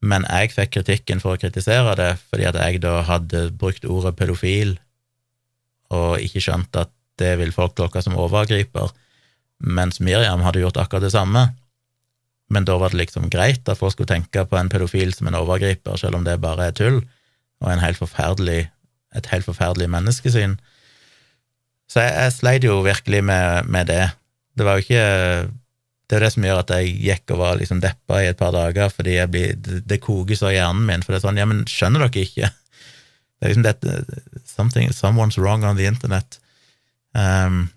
Men jeg fikk kritikken for å kritisere det fordi at jeg da hadde brukt ordet pedofil og ikke skjønt at det vil folk tolke som overgriper, mens Miriam hadde gjort akkurat det samme. Men da var det liksom greit at folk skulle tenke på en pedofil som en overgriper, selv om det bare er tull og en helt et helt forferdelig menneskesyn. Så jeg, jeg sleit jo virkelig med, med det. Det var jo ikke det er det som gjør at jeg gikk og var liksom deppa i et par dager, fordi blir, det, det koker så i hjernen min. For det er sånn, ja, men skjønner dere ikke? Det er liksom dette something, Someone's wrong on the internet. Um,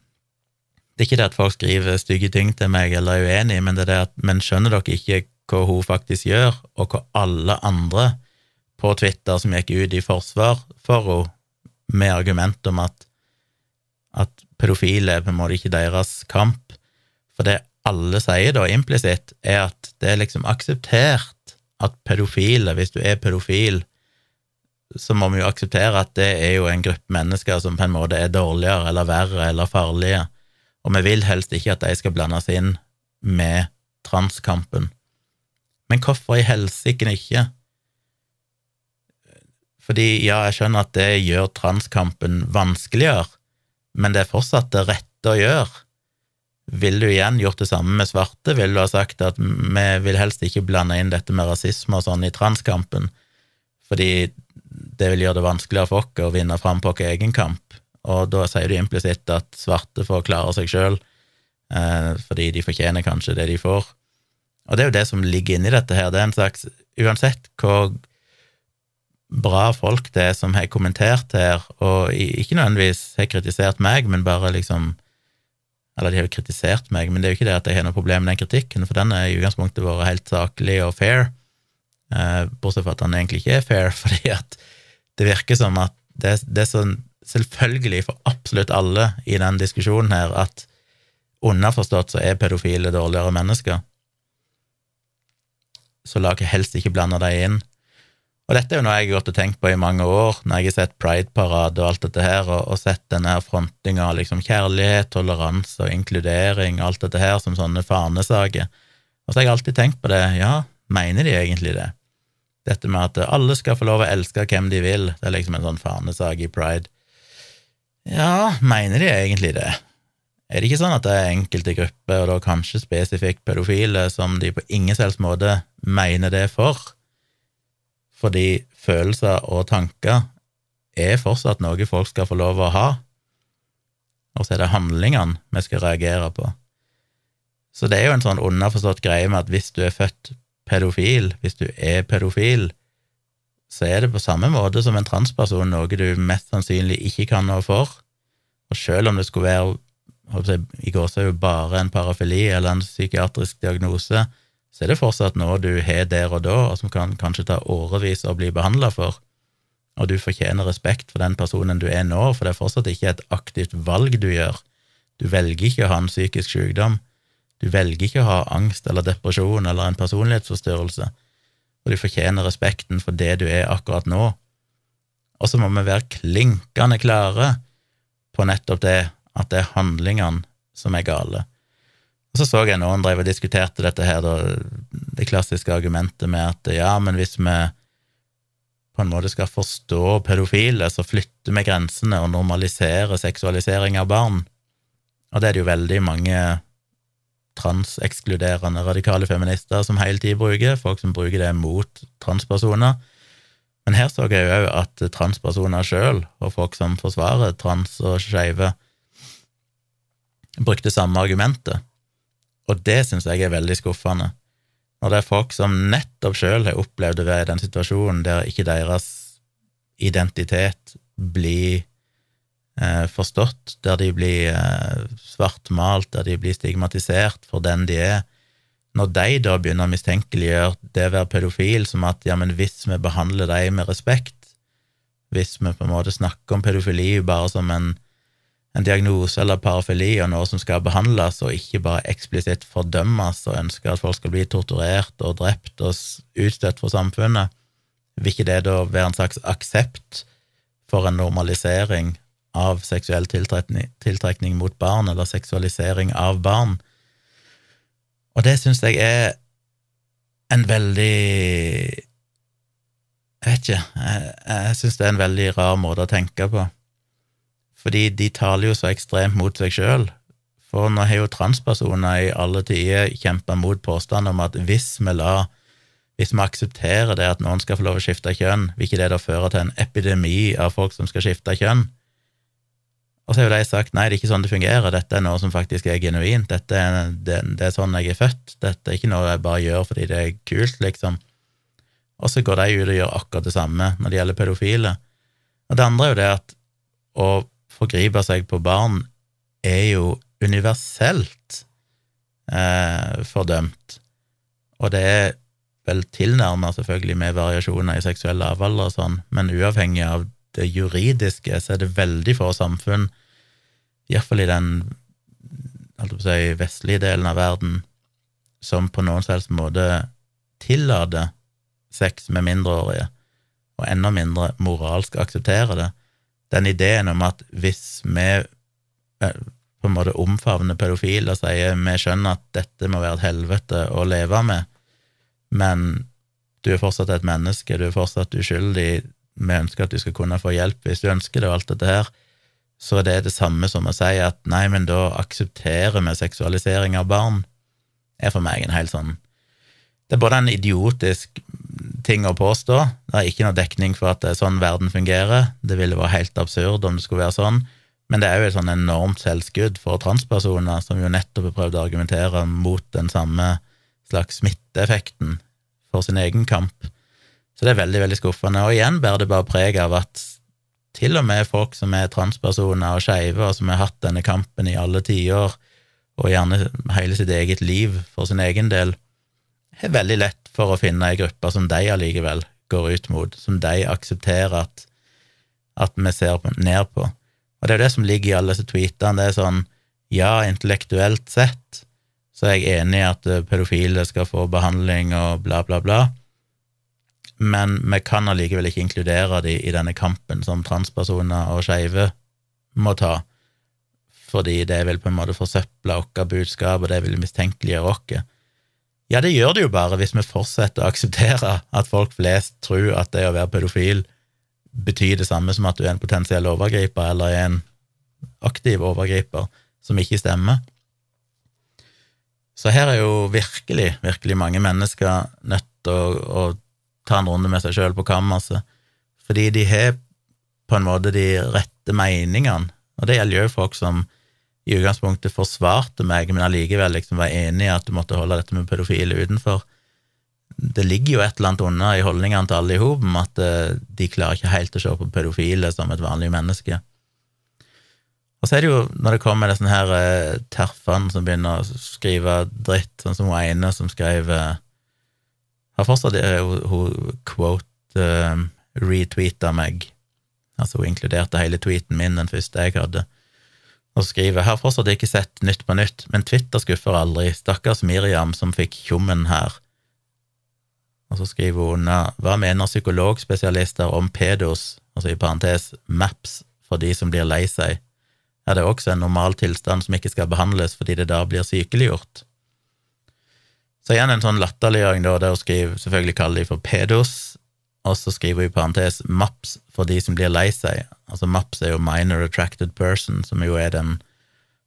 det er ikke det at folk skriver stygge ting til meg eller er uenig, men det er det at men skjønner dere ikke hva hun faktisk gjør, og hva alle andre på Twitter som gikk ut i forsvar for henne med argument om at, at pedofile er på en måte ikke deres kamp. For det alle sier da implisitt, er at det er liksom akseptert at pedofile, hvis du er pedofil, så må vi jo akseptere at det er jo en gruppe mennesker som på en måte er dårligere eller verre eller farlige, og vi vil helst ikke at de skal blandes inn med transkampen. Men hvorfor i helsike ikke? Fordi ja, jeg skjønner at det gjør transkampen vanskeligere, men det er fortsatt det rette å gjøre. Ville du igjen gjort det samme med svarte? Ville du ha sagt at vi vil helst ikke blande inn dette med rasisme og sånn i transkampen, fordi det vil gjøre det vanskeligere for oss å vinne fram på vår egen kamp? Og da sier du implisitt at svarte får klare seg sjøl, eh, fordi de fortjener kanskje det de får. Og det er jo det som ligger inni dette her. Det er en slags Uansett hvor bra folk det er som har kommentert her, og ikke nødvendigvis har kritisert meg, men bare liksom eller de har jo kritisert meg, men det er jo ikke det at jeg har noe problem med den kritikken, for den er i utgangspunktet vært helt saklig og fair, eh, bortsett fra at den egentlig ikke er fair, fordi at det virker som at det, det er sånn selvfølgelig for absolutt alle i den diskusjonen her at underforstått så er pedofile dårligere mennesker. Så la ikke helst ikke blande dem inn. Og dette er jo noe jeg har gått og tenkt på i mange år, når jeg har sett Pride-parade og alt dette her, og, og sett denne frontinga av liksom kjærlighet, toleranse og inkludering, alt dette her, som sånne fanesaker. Og så har jeg alltid tenkt på det, ja, mener de egentlig det? Dette med at alle skal få lov å elske hvem de vil, det er liksom en sånn fanesak i Pride. Ja, mener de egentlig det? Er det ikke sånn at det er enkelte grupper, og da kanskje spesifikt pedofile, som de på ingen selvs måte mener det for? Fordi følelser og tanker er fortsatt noe folk skal få lov å ha, og så er det handlingene vi skal reagere på. Så det er jo en sånn underforstått greie med at hvis du er født pedofil, hvis du er pedofil, så er det på samme måte som en transperson noe du mest sannsynlig ikke kan noe for, og selv om det skulle være i går så er jo bare en parafili eller en psykiatrisk diagnose, så er det fortsatt noe du har der og da, og som kan kanskje ta årevis å bli behandla for. Og du fortjener respekt for den personen du er nå, for det er fortsatt ikke et aktivt valg du gjør. Du velger ikke å ha en psykisk sykdom. Du velger ikke å ha angst eller depresjon eller en personlighetsforstyrrelse, og du fortjener respekten for det du er akkurat nå. Og så må vi være klinkende klare på nettopp det, at det er handlingene som er gale. Og så så jeg noen drev og diskuterte dette her, det klassiske argumentet med at ja, men hvis vi på en måte skal forstå pedofile, så flytter vi grensene og normaliserer seksualisering av barn. Og det er det jo veldig mange transekskluderende radikale feminister som hele tida bruker, folk som bruker det mot transpersoner. Men her så jeg òg at transpersoner sjøl, og folk som forsvarer trans og skeive, brukte samme argumentet, og det syns jeg er veldig skuffende. Når det er folk som nettopp sjøl har opplevd å være i den situasjonen der ikke deres identitet blir eh, forstått, der de blir eh, svartmalt, der de blir stigmatisert for den de er, når de da begynner å mistenkeliggjøre det å være pedofil som at ja, men hvis vi behandler dem med respekt, hvis vi på en måte snakker om pedofili bare som en, en diagnose eller parafili og noe som skal behandles, og ikke bare eksplisitt fordømmes og ønsker at folk skal bli torturert og drept og utstøtt fra samfunnet, vil ikke det da være en slags aksept for en normalisering av seksuell tiltrekning, tiltrekning mot barn, eller seksualisering av barn? Og det syns jeg er en veldig Jeg vet ikke, jeg, jeg syns det er en veldig rar måte å tenke på, fordi de taler jo så ekstremt mot seg sjøl. For nå har jo transpersoner i alle tider kjempa mot påstanden om at hvis vi la hvis vi aksepterer det at noen skal få lov å skifte kjønn, vil ikke det da føre til en epidemi av folk som skal skifte kjønn? Og så har jo de sagt nei, det er ikke sånn det fungerer, dette er noe som faktisk er genuint, dette er, det, det er sånn jeg er født, dette er ikke noe jeg bare gjør fordi det er kult, liksom. Og så går de ut og gjør akkurat det samme når det gjelder pedofile. Og det andre er jo det at å forgripe seg på barn er jo universelt eh, fordømt, og det er vel tilnærma selvfølgelig med variasjoner i seksuell lavalder og sånn, men uavhengig av det juridiske, så er det veldig få samfunn, iallfall i den si, vestlige delen av verden, som på noen selvs måte tillater sex med mindreårige, og enda mindre moralsk aksepterer det. Den ideen om at hvis vi eh, på en måte omfavner pedofile og sier vi skjønner at dette må være et helvete å leve med, men du er fortsatt et menneske, du er fortsatt uskyldig, vi ønsker at du skal kunne få hjelp hvis du ønsker det, og alt dette her, så det er det samme som å si at nei, men da aksepterer vi seksualisering av barn, er for meg en helt sånn Det er både en idiotisk ting å påstå, det er ikke noe dekning for at det er sånn verden fungerer, det ville vært helt absurd om det skulle være sånn, men det er jo et sånn enormt selvskudd for transpersoner, som jo nettopp har prøvd å argumentere mot den samme slags smitteeffekten for sin egen kamp. Så det er veldig, veldig skuffende. Og igjen bærer det bare preg av at til og med folk som er transpersoner og skeive, og som har hatt denne kampen i alle tiår, og gjerne hele sitt eget liv for sin egen del, har veldig lett for å finne ei gruppe som de allikevel går ut mot, som de aksepterer at, at vi ser ned på. Og det er jo det som ligger i alle disse tweetene. Det er sånn, ja, intellektuelt sett så er jeg enig i at pedofile skal få behandling og bla, bla, bla men vi kan allikevel ikke inkludere de i denne kampen som transpersoner og skeive må ta, fordi det vil på en måte forsøple vårt budskap, og det vil mistenkeliggjøre oss. Ja, det gjør det jo bare hvis vi fortsetter å akseptere at folk flest tror at det å være pedofil betyr det samme som at du er en potensiell overgriper eller er en aktiv overgriper, som ikke stemmer. Så her er jo virkelig, virkelig mange mennesker nødt til å, å ta en runde med seg sjøl på kammerset, fordi de har på en måte de rette meningene, og det gjelder jo folk som i utgangspunktet forsvarte meg, men allikevel liksom var enig i at du måtte holde dette med pedofile utenfor. Det ligger jo et eller annet under i holdningene til alle i hop om at eh, de klarer ikke helt å se på pedofile som et vanlig menneske. Og så er det jo, når det kommer disse her uh, terfene som begynner å skrive dritt, sånn som hun ene som skrev uh, har fortsatt hun quote uh, retweeta meg, altså hun inkluderte hele tweeten min, den første jeg hadde, og skriver har fortsatt ikke sett Nytt på nytt, men Twitter skuffer aldri, stakkars Miriam som fikk tjommen her. Og så skriver hun hva mener psykologspesialister om pedos, altså i parentes maps, for de som blir lei seg? Er det også en normal tilstand som ikke skal behandles fordi det da blir sykeliggjort? Så igjen en sånn latterliggjøring, da, der hun skriver selvfølgelig kaller de for pedos, og så skriver hun i parentes MAPS for de som blir lei seg. Altså MAPS er jo minor attracted person, som jo er den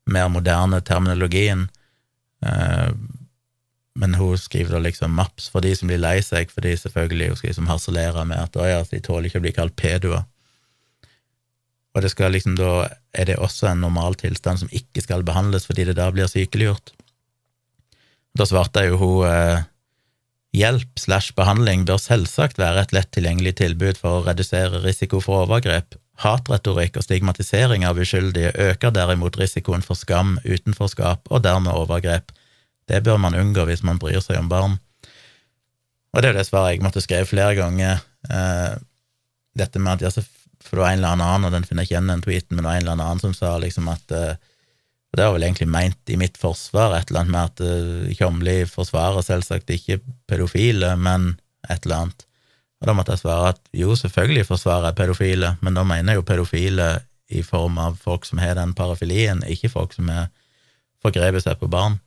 mer moderne terminologien. Uh, men hun skriver da liksom maps for de som blir lei seg, fordi selvfølgelig hun skal liksom harselere med at ja, de tåler ikke å bli kalt pedoer. Og det skal liksom da er det også en normal tilstand som ikke skal behandles fordi det da blir sykeliggjort. Da svarte jo hun eh, hjelp slash behandling bør selvsagt være et lett tilgjengelig tilbud for å redusere risiko for overgrep. Hatretorikk og stigmatisering av uskyldige øker derimot risikoen for skam, utenforskap og dermed overgrep. Det bør man unngå hvis man bryr seg om barn. Og det er jo det svaret jeg måtte skrive flere ganger. Eh, dette med at ja, for det var en eller annen, og den finner jeg ikke igjen den tweeten, men det var en eller annen som sa liksom at og Det var vel egentlig meint i mitt forsvar, et eller annet med at Kjomli forsvarer selvsagt ikke pedofile, men et eller annet. Og da måtte jeg svare at jo, selvfølgelig forsvarer jeg pedofile, men da mener jeg jo pedofile i form av folk som har den parafilien, ikke folk som har forgrepet seg på barn.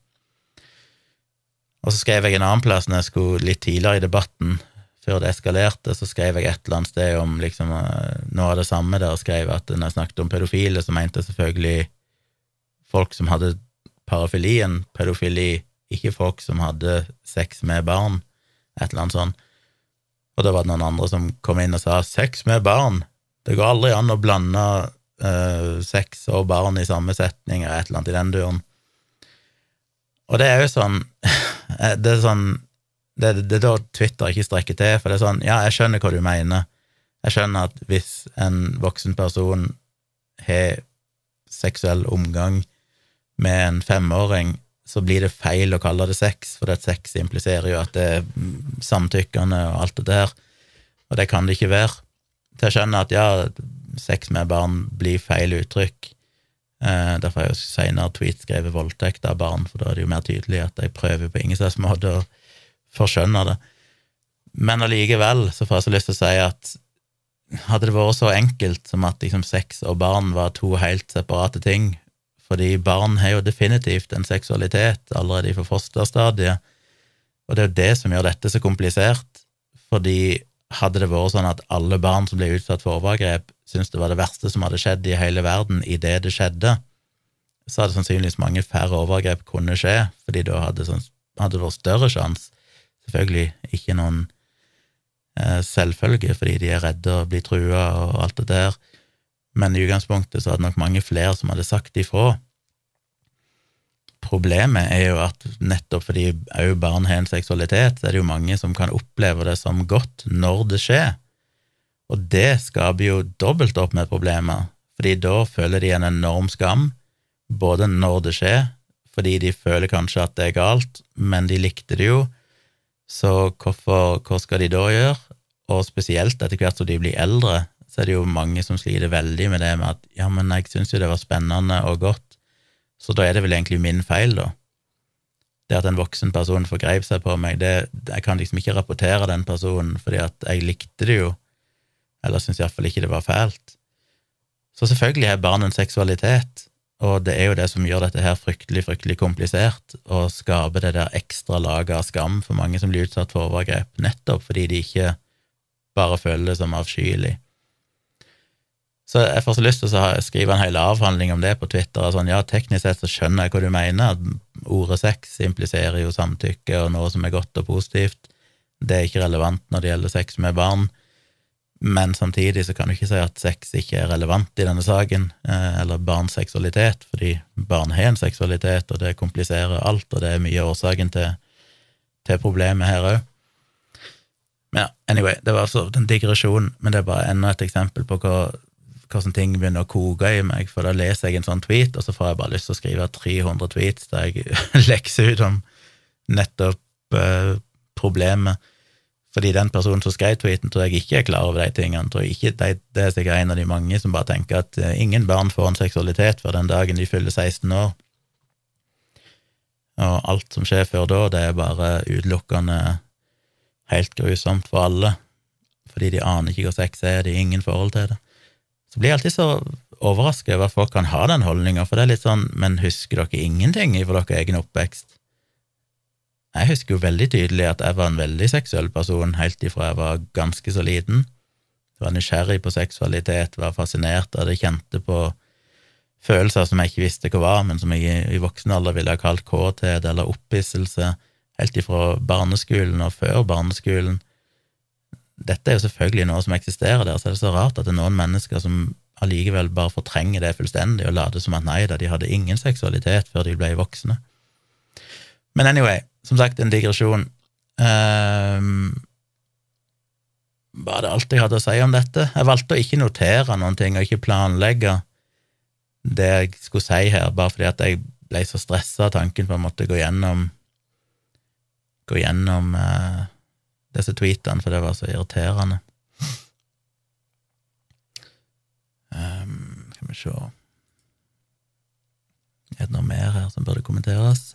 Og så skrev jeg en annen plass når jeg skulle litt tidligere i debatten, før det eskalerte, så skrev jeg et eller annet sted om liksom, eh, noe av det samme der, skrev at når jeg snakket om pedofile, så mente jeg selvfølgelig folk som hadde parafilien pedofili, ikke folk som hadde sex med barn, et eller annet sånt. Og da var det noen andre som kom inn og sa sex med barn, det går aldri an å blande uh, sex og barn i samme setning, eller et eller annet i den duren. Og det er jo sånn Det er sånn det, det, er da Twitter ikke strekker til, for det er sånn, ja, jeg skjønner hva du mener. Jeg skjønner at hvis en voksen person har seksuell omgang med en femåring, så blir det feil å kalle det sex, for det sex impliserer jo at det er samtykkende og alt det der, og det kan det ikke være. Til å skjønne at ja, sex med barn blir feil uttrykk. Eh, derfor har jeg jo senere tweet skrevet voldtekt av barn, for da er det jo mer tydelig at jeg prøver på ingen slags måte å forskjønne det. Men allikevel så får jeg så lyst til å si at hadde det vært så enkelt som at liksom sex og barn var to helt separate ting, fordi barn har jo definitivt en seksualitet allerede fra fosterstadiet, og det er jo det som gjør dette så komplisert, fordi hadde det vært sånn at alle barn som ble utsatt for overgrep, syntes det var det verste som hadde skjedd i hele verden idet det skjedde, så hadde sannsynligvis mange færre overgrep kunne skje, fordi da hadde, sånn, det vært større sjanse selvfølgelig ikke noen eh, selvfølge, fordi de er redde og blir trua og alt det der, men i utgangspunktet så hadde nok mange flere som hadde sagt ifra. Problemet er jo at nettopp fordi òg barn har en seksualitet, så er det jo mange som kan oppleve det som godt når det skjer, og det skaper jo dobbelt opp med problemer, fordi da føler de en enorm skam, både når det skjer, fordi de føler kanskje at det er galt, men de likte det jo, så hvorfor, hva skal de da gjøre? Og spesielt etter hvert som de blir eldre, så er det jo mange som sliter veldig med det med at ja, men jeg syns jo det var spennende og godt, så da er det vel egentlig min feil, da. Det at en voksen person forgrep seg på meg, det, jeg kan liksom ikke rapportere den personen fordi at jeg likte det jo, eller syns iallfall ikke det var fælt. Så selvfølgelig har barn en seksualitet, og det er jo det som gjør dette her fryktelig, fryktelig komplisert, og skaper det der ekstra laget av skam for mange som blir utsatt for overgrep, nettopp fordi de ikke bare føler det som avskyelig. Så jeg får så lyst til å skrive en hel avhandling om det på Twitter. sånn, Ja, teknisk sett så skjønner jeg hva du mener, ordet sex impliserer jo samtykke og noe som er godt og positivt. Det er ikke relevant når det gjelder sex med barn men samtidig så kan du ikke si at sex ikke er relevant i denne saken, eh, eller barns seksualitet, fordi barn har en seksualitet, og det kompliserer alt, og det er mye av årsaken til, til problemet her òg. Men ja, anyway, det var altså en digresjon, men det er bare enda et eksempel på hva, hvordan ting begynner å koke i meg, for da leser jeg en sånn tweet, og så får jeg bare lyst til å skrive 300 tweets der jeg lekser ut om nettopp eh, problemet fordi den personen som skrev tweeten, tror jeg ikke er klar over de tingene. Tror jeg ikke, det, det er sikkert en av de mange som bare tenker at uh, ingen barn får en seksualitet før den dagen de fyller 16 år. Og alt som skjer før da, det er bare utelukkende helt grusomt for alle, fordi de aner ikke hva sex er, de har ingen forhold til det. Så blir jeg alltid så overrasket over at folk kan ha den holdninga, for det er litt sånn, men husker dere ingenting fra deres egen oppvekst? Jeg husker jo veldig tydelig at jeg var en veldig seksuell person helt ifra jeg var ganske så liten. Jeg var nysgjerrig på seksualitet, var fascinert av det, kjente på følelser som jeg ikke visste hva var, men som jeg i voksen alder ville ha kalt kåthet eller opphisselse. helt ifra barneskolen og før barneskolen. Dette er jo selvfølgelig noe som eksisterer der, så er det så rart at det er noen mennesker som allikevel bare fortrenger det fullstendig og later som at nei da, de hadde ingen seksualitet før de ble voksne. Men anyway, som sagt, en digresjon. Um, var det alt jeg hadde å si om dette? Jeg valgte å ikke notere noen ting og ikke planlegge det jeg skulle si her, bare fordi at jeg ble så stressa av tanken på å måtte gå gjennom gå gjennom uh, disse tweetene, for det var så irriterende. Um, skal vi se Er det noe mer her som burde kommenteres?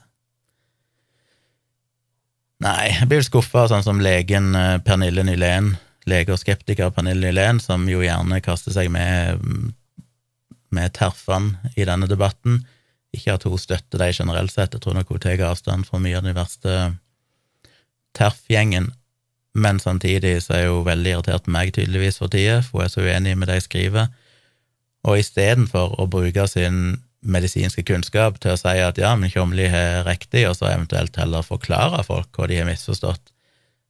Nei, jeg blir skuffa, sånn som legen eh, Pernille Nylén, lege og skeptiker Pernille Nylén, som jo gjerne kaster seg med med terfene i denne debatten. Ikke at hun støtter dem generelt sett, jeg tror nok hun tar avstand fra mye av den verste terfgjengen, men samtidig så er hun veldig irritert på meg, tydeligvis, for tida, for hun er så uenig med det jeg skriver. Og istedenfor å bruke sin medisinske kunnskap til å si at ja, men Tjomli har riktig, og så eventuelt heller forklare folk hva de har misforstått,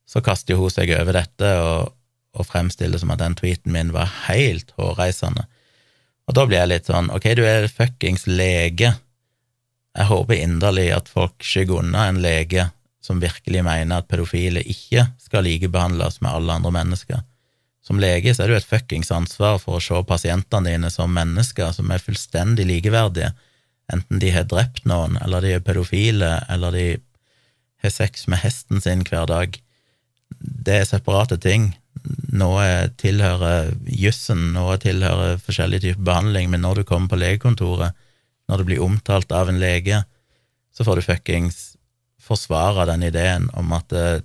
så kaster hun seg over dette og, og fremstiller som at den tweeten min var helt hårreisende. Og da blir jeg litt sånn, ok, du er fuckings lege. Jeg håper inderlig at folk skygger unna en lege som virkelig mener at pedofile ikke skal likebehandles med alle andre mennesker. Som lege så er du et fuckings ansvar for å se pasientene dine som mennesker som er fullstendig likeverdige, enten de har drept noen, eller de er pedofile, eller de har sex med hesten sin hver dag. Det er separate ting noe tilhører jussen, noe tilhører forskjellig type behandling, men når du kommer på legekontoret, når du blir omtalt av en lege, så får du fuckings forsvare den ideen om at eh,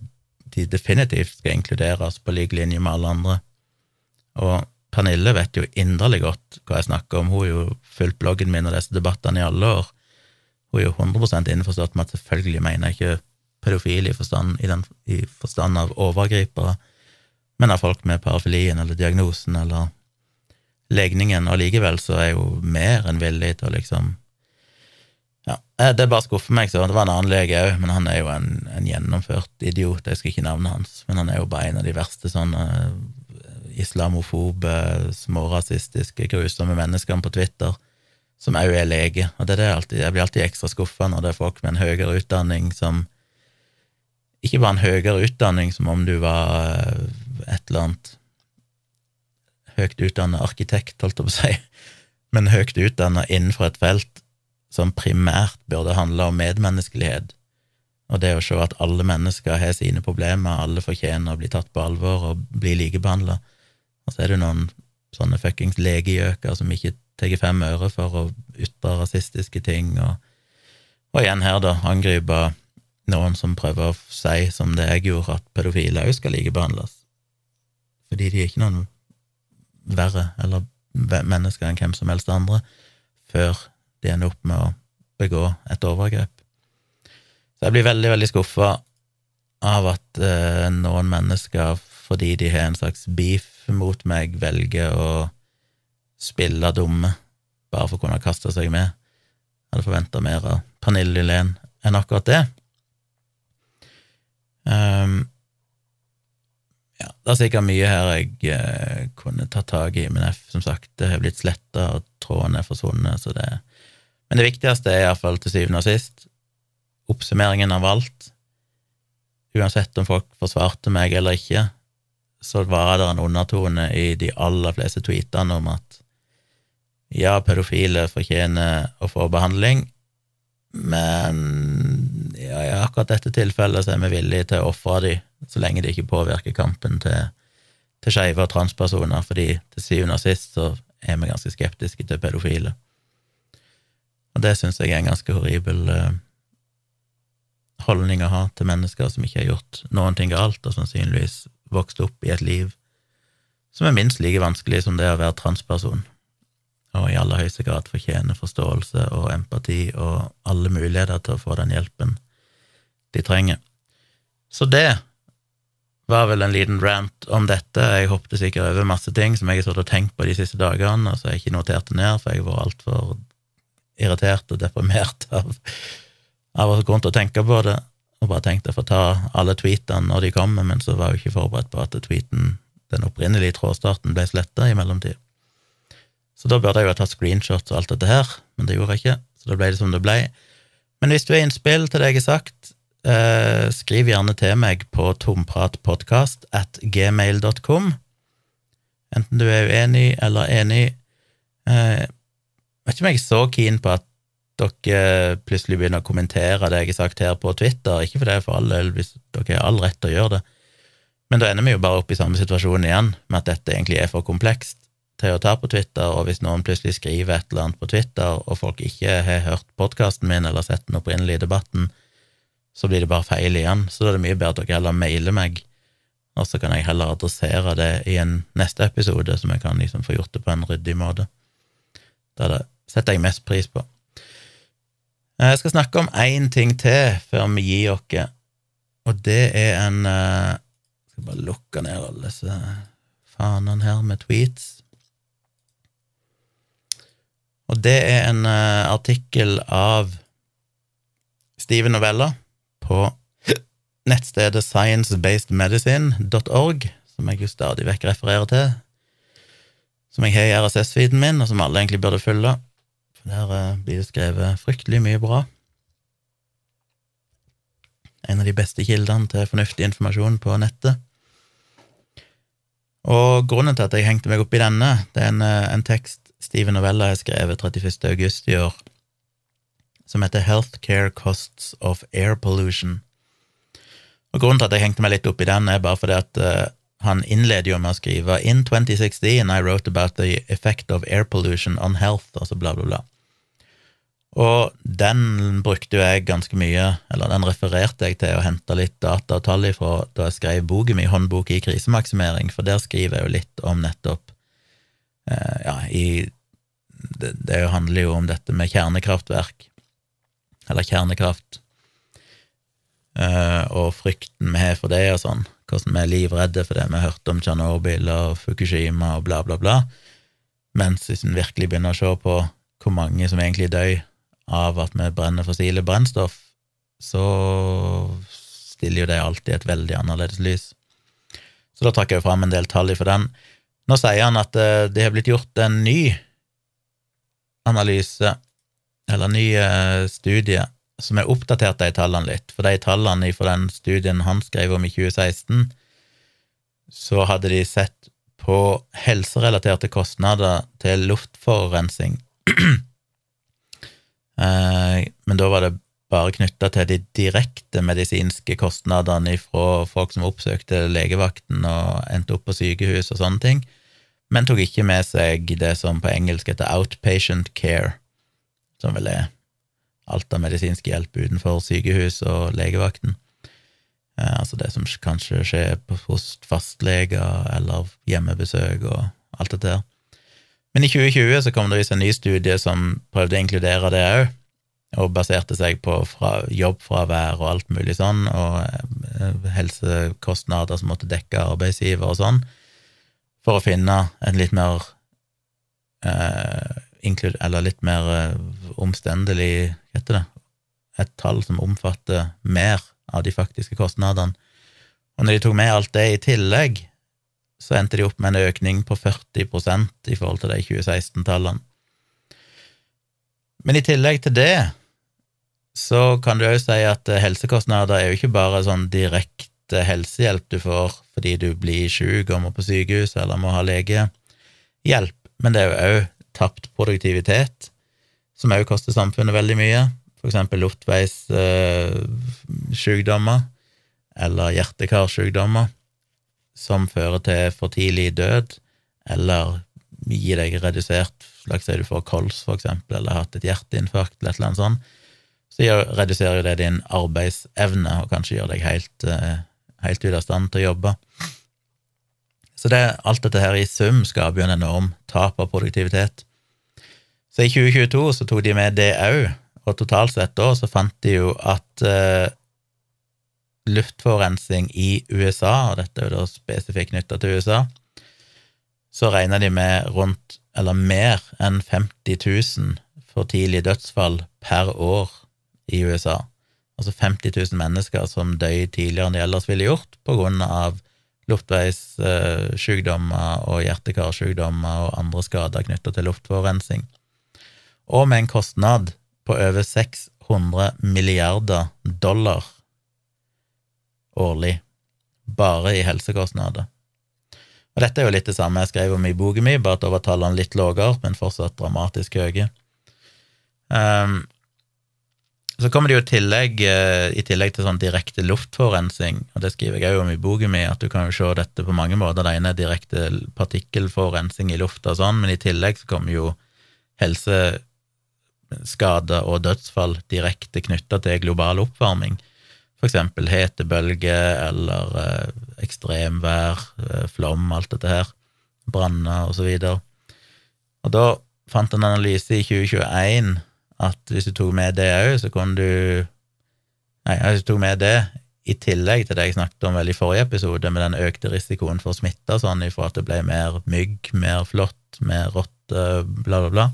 de definitivt skal inkluderes på lik linje med alle andre. Og Pernille vet jo inderlig godt hva jeg snakker om, hun har jo fulgt bloggen min og disse debattene i alle år. Hun er jo 100% innforstått med at selvfølgelig mener jeg ikke pedofile i forstand, i, i forstand av overgripere, men av folk med parafilien eller diagnosen eller legningen, og likevel så er jo mer enn villig til å liksom Ja, eh, det bare skuffer meg, så det var en annen lege òg, men han er jo en, en, gjennomført idiot, jeg skal ikke navnet hans, men han er jo bare en av de verste sånne eh, islamofobe, smårasistiske, grusomme menneskene på Twitter som òg er lege, og det er det alltid, jeg blir alltid ekstra skuffa når det er folk med en høyere utdanning som ikke bare en høyere utdanning, som om du var eh, et eller annet høyt utdannet arkitekt, holdt jeg på å si, men høyt utdannet innenfor et felt som primært burde handle om medmenneskelighet, og det å se at alle mennesker har sine problemer, alle fortjener å bli tatt på alvor og bli likebehandla, og så er det noen sånne fuckings legegjøker som ikke tar fem øre for å ytre rasistiske ting, og, og igjen her, da, angripe noen som prøver å si, som det jeg gjorde, at pedofile òg skal likebehandles. Fordi de er ikke noen verre eller mennesker enn hvem som helst andre før de ender opp med å begå et overgrep. Så jeg blir veldig, veldig skuffa av at eh, noen mennesker, fordi de har en slags beef mot meg, velger å spille dumme bare for å kunne kaste seg med. Jeg hadde forventa mer av Pernille Lillén enn akkurat det. Um, ja, det er sikkert mye her jeg eh, kunne tatt tak i, men jeg, som sagt, det har blitt sletta, og tråden er forsvunnet, så det Men det viktigste er iallfall til syvende og sist oppsummeringen av alt. Uansett om folk forsvarte meg eller ikke, så var det en undertone i de aller fleste tweetene om at ja, pedofile fortjener å få behandling, men ja, i akkurat dette tilfellet så er vi villige til å ofre dem så lenge det ikke påvirker kampen til, til skeive og transpersoner, fordi til syvende og sist så er vi ganske skeptiske til pedofile. Og det syns jeg er en ganske horribel uh, holdning å ha til mennesker som ikke har gjort noen ting galt, og sannsynligvis vokst opp i et liv som er minst like vanskelig som det å være transperson, og i aller høyeste grad fortjener forståelse og empati og alle muligheter til å få den hjelpen de trenger. Så det var vel en liten rant om dette. Jeg hoppet sikkert over masse ting som jeg har stått og tenkt på de siste dagene, og så har jeg ikke notert det ned, for jeg var altfor irritert og deprimert av, av å gå rundt og tenke på det. og bare tenkte å få ta alle tweetene når de kommer, men så var jeg ikke forberedt på at tweeten, den opprinnelige trådstarten, ble sletta i mellomtid. Så da burde jeg jo ha tatt screenshots og alt dette her, men det gjorde jeg ikke, så da ble det som det ble. Men hvis du er innspill til det jeg har sagt, eh, skriv gjerne til meg på tompratpodkast at gmail.com, enten du er uenig eller enig. Eh, vet ikke om jeg er så keen på at dere plutselig begynner å kommentere det jeg har sagt her på Twitter, ikke for det er for all del, hvis dere har all rett til å gjøre det, men da ender vi jo bare opp i samme situasjon igjen, med at dette egentlig er for komplekst til å ta på Twitter, og hvis noen plutselig skriver et eller annet på Twitter, og folk ikke har hørt podkasten min eller sett den opprinnelige debatten, så blir det bare feil igjen. Så da er det mye bedre at dere heller mailer meg, og så kan jeg heller adressere det i en neste episode, så vi kan liksom få gjort det på en ryddig måte. Det setter jeg mest pris på. Eh, jeg skal snakke om én ting til før vi gir oss, og det er en Jeg eh, skal bare lukke ned alle disse fanene her med tweets. Og det er en uh, artikkel av Steven Novella på nettstedet sciencebasedmedicine.org, som jeg jo stadig vekk refererer til, som jeg har i RSS-feeden min, og som alle egentlig burde følge. For der uh, blir det skrevet fryktelig mye bra. En av de beste kildene til fornuftig informasjon på nettet. Og grunnen til at jeg hengte meg opp i denne, det er en, eh, en tekst Steven Novella har skrevet 31. august i år, som heter Healthcare Costs of Air Pollution. Og Grunnen til at jeg hengte meg litt opp i den, er bare fordi at uh, han innleder jo med å skrive In 2016 I wrote about the effect of air pollution on health, altså bla, bla, bla. Og den brukte jo jeg ganske mye, eller den refererte jeg til å hente litt data og tall ifra da jeg skrev boken min, Håndbok i krisemaksimering, for der skriver jeg jo litt om nettopp eh, Ja, i det, det handler jo om dette med kjernekraftverk, eller kjernekraft, eh, og frykten vi har for det og sånn, hvordan vi er livredde for det vi har hørt om Tsjernobyl og Fukushima og bla, bla, bla, mens hvis en virkelig begynner å se på hvor mange som egentlig dør av at vi brenner fossile brennstoff, så stiller jo det alltid et veldig annerledes lys. Så da trakk jeg fram en del tall for den. Nå sier han at eh, det har blitt gjort en ny analyse, eller ny eh, studie, som har oppdatert de tallene litt. For de tallene fra den studien han skrev om i 2016, så hadde de sett på helserelaterte kostnader til luftforurensning Eh, men da var det bare knytta til de direkte medisinske kostnadene fra folk som oppsøkte legevakten og endte opp på sykehus og sånne ting, men tok ikke med seg det som på engelsk heter outpatient care, som vel er alt av medisinsk hjelp utenfor sykehus og legevakten. Eh, altså det som kanskje skjer hos fastleger eller hjemmebesøk og alt dette der. Men i 2020 så kom det visst en ny studie som prøvde å inkludere det òg, og baserte seg på fra, jobbfravær og alt mulig sånn, og eh, helsekostnader som måtte dekke arbeidsgiver og sånn, for å finne en litt mer eh, eller litt mer eh, omstendelig heter det? Et tall som omfatter mer av de faktiske kostnadene. Og når de tok med alt det i tillegg, så endte de opp med en økning på 40% i forhold til de 2016-tallene. Men i tillegg til det så kan du òg si at helsekostnader er jo ikke bare sånn direkte helsehjelp du får fordi du blir syk og må på sykehus eller må ha legehjelp, men det er jo òg tapt produktivitet, som òg koster samfunnet veldig mye, eksempel luftveissykdommer eller hjerte-karsykdommer som fører til for tidlig død, eller gir deg redusert slags du får kols, for eksempel, eller har hatt et hjerteinfarkt, eller et eller annet sånt, så reduserer jo det din arbeidsevne, og kanskje gjør deg helt, eh, helt ute av stand til å jobbe. Så det, alt dette her i sum skaper jo en enorm tap av produktivitet. Så i 2022 så tok de med det òg, og totalt sett da så fant de jo at uh, luftforurensning i USA, og dette er jo da spesifikt knytta til USA, så regna de med rundt, eller mer enn 50 000 for tidlige dødsfall per år i USA. altså 50 000 mennesker som døde tidligere enn de ellers ville gjort på grunn av luftveissykdommer og hjerte-karsykdommer og andre skader knytta til luftforurensning, og med en kostnad på over 600 milliarder dollar årlig, bare i helsekostnader. Og dette er jo litt det samme jeg skrev om i boken min, bare at da var tallene litt lavere, men fortsatt dramatisk høye. Um, så kommer det jo tillegg, eh, i tillegg til sånn direkte luftforurensning, og det skriver jeg òg om i boken min, at du kan jo se dette på mange måter. Det ene er direkte partikkelforurensning i lufta og sånn, men i tillegg så kommer jo helseskader og dødsfall direkte knytta til global oppvarming. For eksempel hetebølge eller eh, ekstremvær, eh, flom, alt dette her, branner og så videre. Og da fant en analyse i 2021 at hvis du tok med det òg, så kunne du Nei, hvis du tok med det i tillegg til det jeg snakket om vel i forrige episode, med den økte risikoen for smitte sånn ifra at det ble mer mygg, mer flått, mer rotte, bla, bla, bla,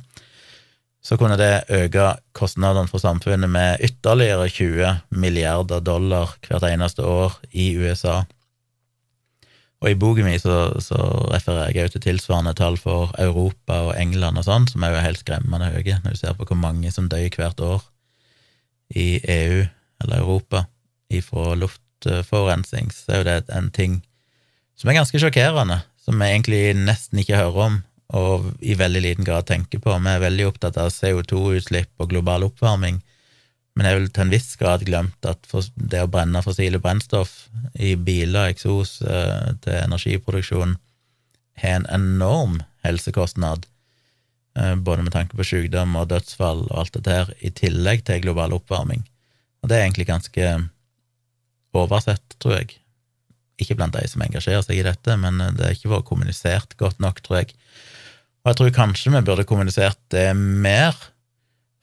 så kunne det øke kostnadene for samfunnet med ytterligere 20 milliarder dollar hvert eneste år i USA. Og i boken min så, så, refererer jeg også til tilsvarende tall for Europa og England og sånn, som er jo helt skremmende høye, når du ser på hvor mange som dør hvert år i EU eller Europa ifra luftforurensning, så er jo det en ting som er ganske sjokkerende, som vi egentlig nesten ikke hører om, og i veldig liten grad tenker på. Vi er veldig opptatt av CO2-utslipp og global oppvarming, men jeg har til en viss grad glemt at det å brenne fossile brennstoff i biler, eksos eh, til energiproduksjon, har en enorm helsekostnad, eh, både med tanke på sykdom og dødsfall og alt dette her, i tillegg til global oppvarming. Og det er egentlig ganske oversett, tror jeg. Ikke blant de som engasjerer seg i dette, men eh, det har ikke vært kommunisert godt nok, tror jeg. Og jeg tror kanskje vi burde kommunisert det mer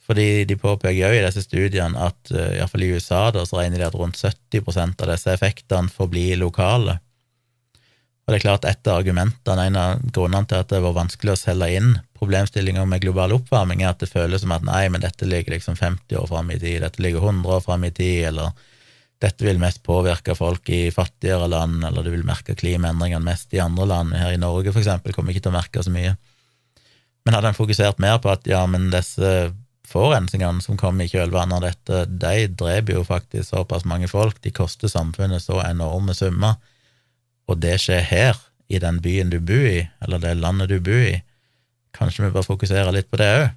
fordi de påpeker jo i disse studiene at eh, iallfall i USA da, så regner de at rundt 70% av disse effektene forblir lokale. Og det er klart Et av argumentene, en av grunnene til at det var vanskelig å selge inn problemstillinger med global oppvarming, er at det føles som at nei, men dette ligger liksom 50 år fram i tid, dette ligger 100 år fram i tid, eller dette vil mest påvirke folk i fattigere land, eller du vil merke klimaendringene mest i andre land. Her i Norge, for eksempel, kommer ikke til å merke så mye. Men hadde han fokusert mer på at ja, men disse forurensningene som kom i kjølvannet av dette, de dreper jo faktisk såpass mange folk, de koster samfunnet så enorme summer, og det skjer her, i den byen du bor i, eller det landet du bor i. Kanskje vi bør fokusere litt på det òg.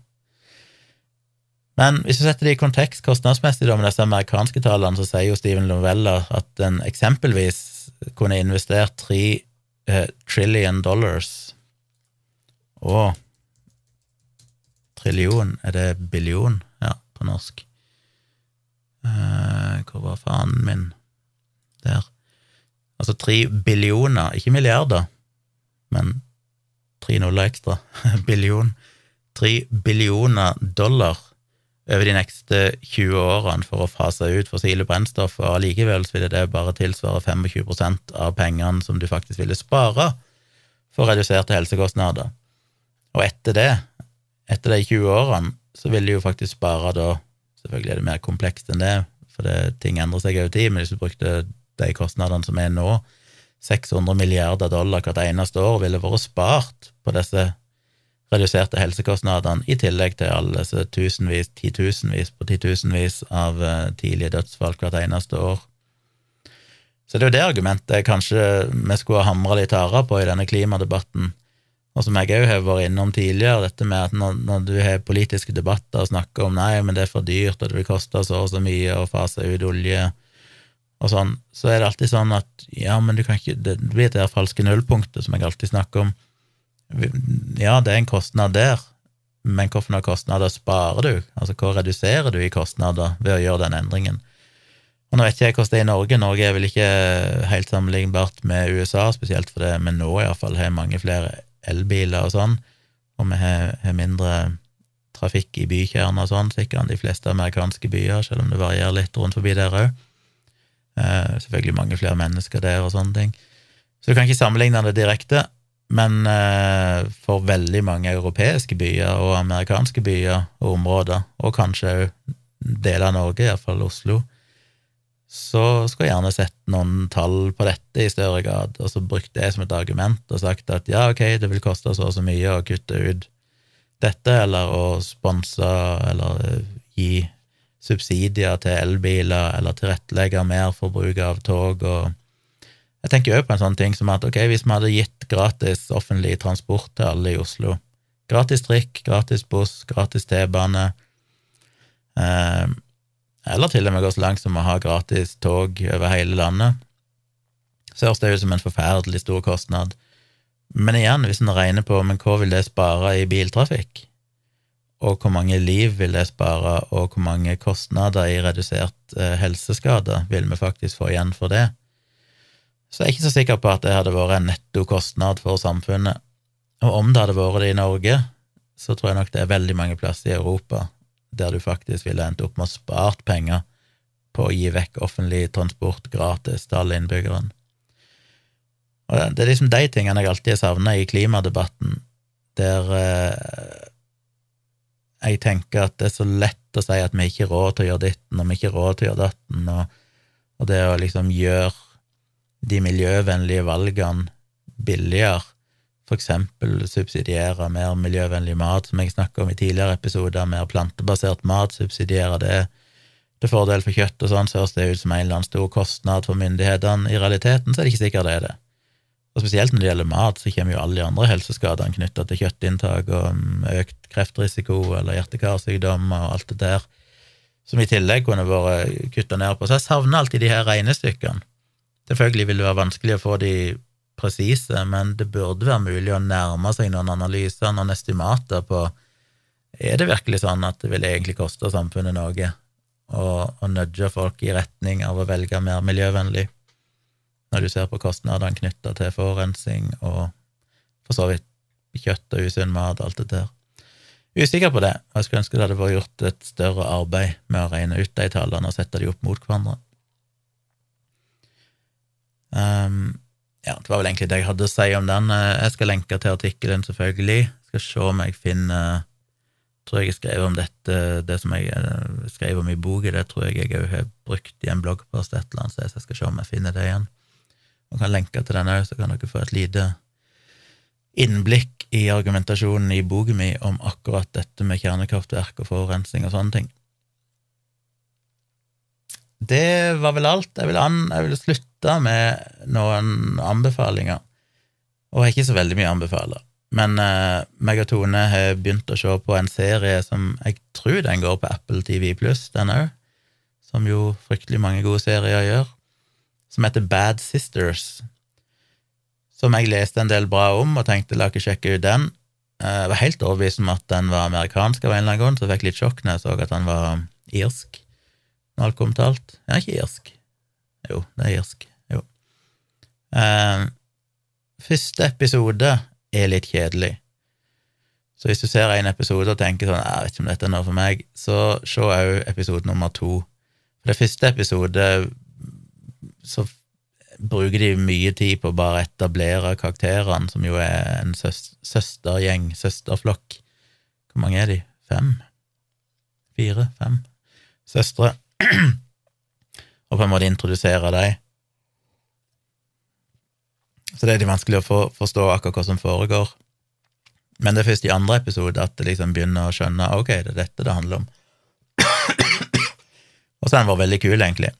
Men hvis du setter det i kontekst kostnadsmessig da med disse amerikanske tallene, så sier jo Steven Lovella at en eksempelvis kunne investert tre eh, trillion dollars og Trillion, er det billion? Ja, på norsk. Uh, hvor var fanen min? Der. Altså tre billioner, ikke milliarder, men tre nuller ekstra. Billion. Tre billioner dollar over de neste 20 årene for å fase ut fossile brennstoff, og allikevel ville det bare tilsvare 25% av pengene som du faktisk ville spare for reduserte helsekostnader. Og etter det etter de 20 årene så vil de jo faktisk spare da Selvfølgelig er det mer komplekst enn det, for det, ting endrer seg over tid, men hvis du brukte de kostnadene som er nå, 600 milliarder dollar hvert eneste år, ville vært spart på disse reduserte helsekostnadene, i tillegg til alle disse tusenvis, titusenvis på titusenvis av eh, tidlige dødsfall hvert eneste år. Så det er jo det argumentet kanskje vi skulle ha hamra litt hardere på i denne klimadebatten og som jeg òg har vært innom tidligere, dette med at når, når, du har politiske debatter og snakker om nei, men det er for dyrt, og det vil koste så og så mye å fase ut olje og sånn, så er det alltid sånn at ja, men du kan ikke Det blir det falske nullpunktet som jeg alltid snakker om. Ja, det er en kostnad der, men hvilke kostnader sparer du? Altså hva reduserer du i kostnader ved å gjøre den endringen? Og nå vet ikke jeg hvordan det er i Norge. Norge er vel ikke helt sammenlignbart med USA, spesielt fordi vi nå iallfall har mange flere elbiler og sånn, og vi har, mindre trafikk i bykjerner og sånn, sikkert enn de fleste amerikanske byer, selv om det varierer litt rundt forbi der òg. Eh, selvfølgelig mange flere mennesker der og sånne ting. Så du kan ikke sammenligne det direkte, men eh, for veldig mange europeiske byer og amerikanske byer og områder, og kanskje òg deler av Norge, iallfall Oslo, så skulle jeg gjerne sett noen tall på dette i større grad, og så brukt det som et argument og sagt at ja, ok, det vil koste så og så mye å kutte ut dette, eller å sponse eller eh, gi subsidier til elbiler, eller tilrettelegge mer for bruk av tog og Jeg tenker òg på en sånn ting som at ok, hvis vi hadde gitt gratis offentlig transport til alle i Oslo, gratis trikk, gratis buss, gratis T-bane, eh, eller til og med gå så langt som å ha gratis tog over hele landet, så høres det ut som en forferdelig stor kostnad. Men igjen, hvis en regner på men hva vil det spare i biltrafikk, og hvor mange liv vil det spare, og hvor mange kostnader i redusert eh, helseskade vil vi faktisk få igjen for det, så jeg er ikke så sikker på at det hadde vært en netto kostnad for samfunnet. Og om det hadde vært det i Norge, så tror jeg nok det er veldig mange plasser i Europa der du faktisk ville endt opp med å spart penger på å gi vekk offentlig transport gratis til alle innbyggerne. Og Det er liksom de tingene jeg alltid savna i klimadebatten, der eh, jeg tenker at det er så lett å si at vi ikke har råd til å gjøre ditten, og vi ikke har råd til å gjøre datten, og, og det å liksom gjøre de miljøvennlige valgene billigere for eksempel subsidiere mer miljøvennlig mat, som jeg snakka om i tidligere episoder, mer plantebasert mat, subsidiere det til fordel for kjøtt og sånn, så høres det ut som en eller annen stor kostnad for myndighetene. I realiteten så er det ikke sikkert det er det. Og spesielt når det gjelder mat, så kommer jo alle de andre helseskadene knytta til kjøttinntak og mm, økt kreftrisiko eller hjerte-karsykdom og alt det der, som i tillegg kunne vært kutta ned på. Så jeg savner alltid de her regnestykkene. Selvfølgelig vil det være vanskelig å få de presise, men det burde være mulig å nærme seg noen analyser, noen estimater på er det virkelig sånn at det vil egentlig koste samfunnet noe å nudge folk i retning av å velge mer miljøvennlig, når du ser på kostnadene knytta til forurensning og for så vidt kjøtt og usunn mat og alt det der. Usikker på det, og jeg skulle ønske det hadde vært gjort et større arbeid med å regne ut de tallene og sette de opp mot hverandre. Um, ja, det var vel egentlig det jeg hadde å si om den. Eh, jeg skal lenke til artikkelen, selvfølgelig. Skal se om jeg finner tror jeg jeg skrev om dette, det som jeg eh, skrev om i boka, det tror jeg jeg har brukt i en bloggpost et eller annet sted, så jeg skal se om jeg finner det igjen. Man kan lenke til den òg, så kan dere få et lite innblikk i argumentasjonen i boka mi om akkurat dette med kjernekraftverk og forurensning og sånne ting. Det var vel alt. Jeg vil, an, jeg vil slutte med noen anbefalinger. Og jeg har ikke så veldig mye å anbefale. Men uh, meg og Tone har begynt å se på en serie som jeg tror den går på Apple TV pluss, den òg. Som jo fryktelig mange gode serier gjør. Som heter Bad Sisters. Som jeg leste en del bra om, og tenkte la ikke sjekke ut den. Uh, jeg var helt overbevist om at den var amerikansk av en eller annen grunn, så jeg fikk litt sjokk når jeg så at den var irsk når alt kom til alt. Er ikke irsk? Jo, det er irsk. Jo. Eh, første episode er litt kjedelig. Så hvis du ser en episode og tenker sånn, jeg vet ikke om dette er noe for meg, så se òg episode nummer to. For det første episode så bruker de mye tid på å bare etablere karakterene, som jo er en søstergjeng, søsterflokk. Hvor mange er de? Fem? Fire? Fem? Søstre. og på en måte introdusere dem. Så det er litt vanskelig å forstå akkurat hva som foregår. Men det er først i andre episode at det liksom begynner å skjønne ok, det er dette det handler om. og så har den vært veldig kul, egentlig.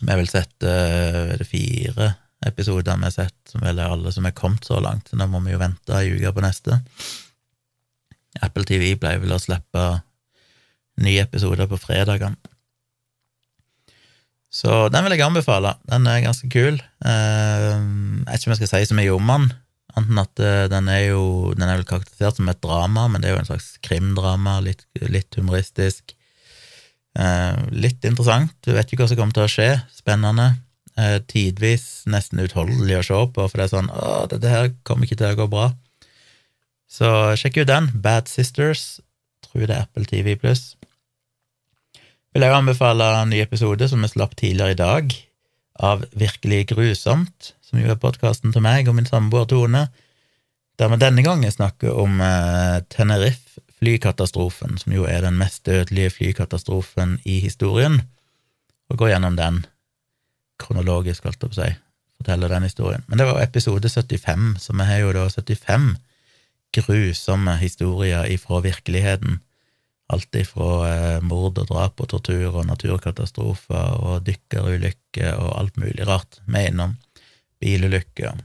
Vi har vel sett uh, det fire episoder vi har sett, som vel er alle som er kommet så langt, så nå må vi jo vente ei uke på neste. Apple TV pleier vel å slippe nye episoder på fredagene. Så den vil jeg anbefale. Den er ganske kul. Eh, jeg vet ikke om jeg skal si så mye om den, anten at eh, den er jo Den er vel karakterisert som et drama, men det er jo en slags krimdrama, litt, litt humoristisk. Eh, litt interessant. Du vet ikke hva som kommer til å skje. Spennende. Tidvis nesten utholdelig å se på, for det er sånn Å, dette her kommer ikke til å gå bra. Så sjekk ut den. Bad Sisters. Tror det er Apple TV pluss vil jeg anbefale en ny episode som vi slapp tidligere i dag, av Virkelig grusomt, som jo er podkasten til meg og min samboer Tone, der vi denne gangen snakker om eh, Tenerife-flykatastrofen, som jo er den mest dødelige flykatastrofen i historien, og går gjennom den kronologisk, holdt jeg på å si, forteller den historien. Men det var episode 75, så vi har jo da 75 grusomme historier ifra virkeligheten. Alt ifra eh, mord og drap og tortur og naturkatastrofer og dykkerulykker og alt mulig rart. Vi er innom bilulykker,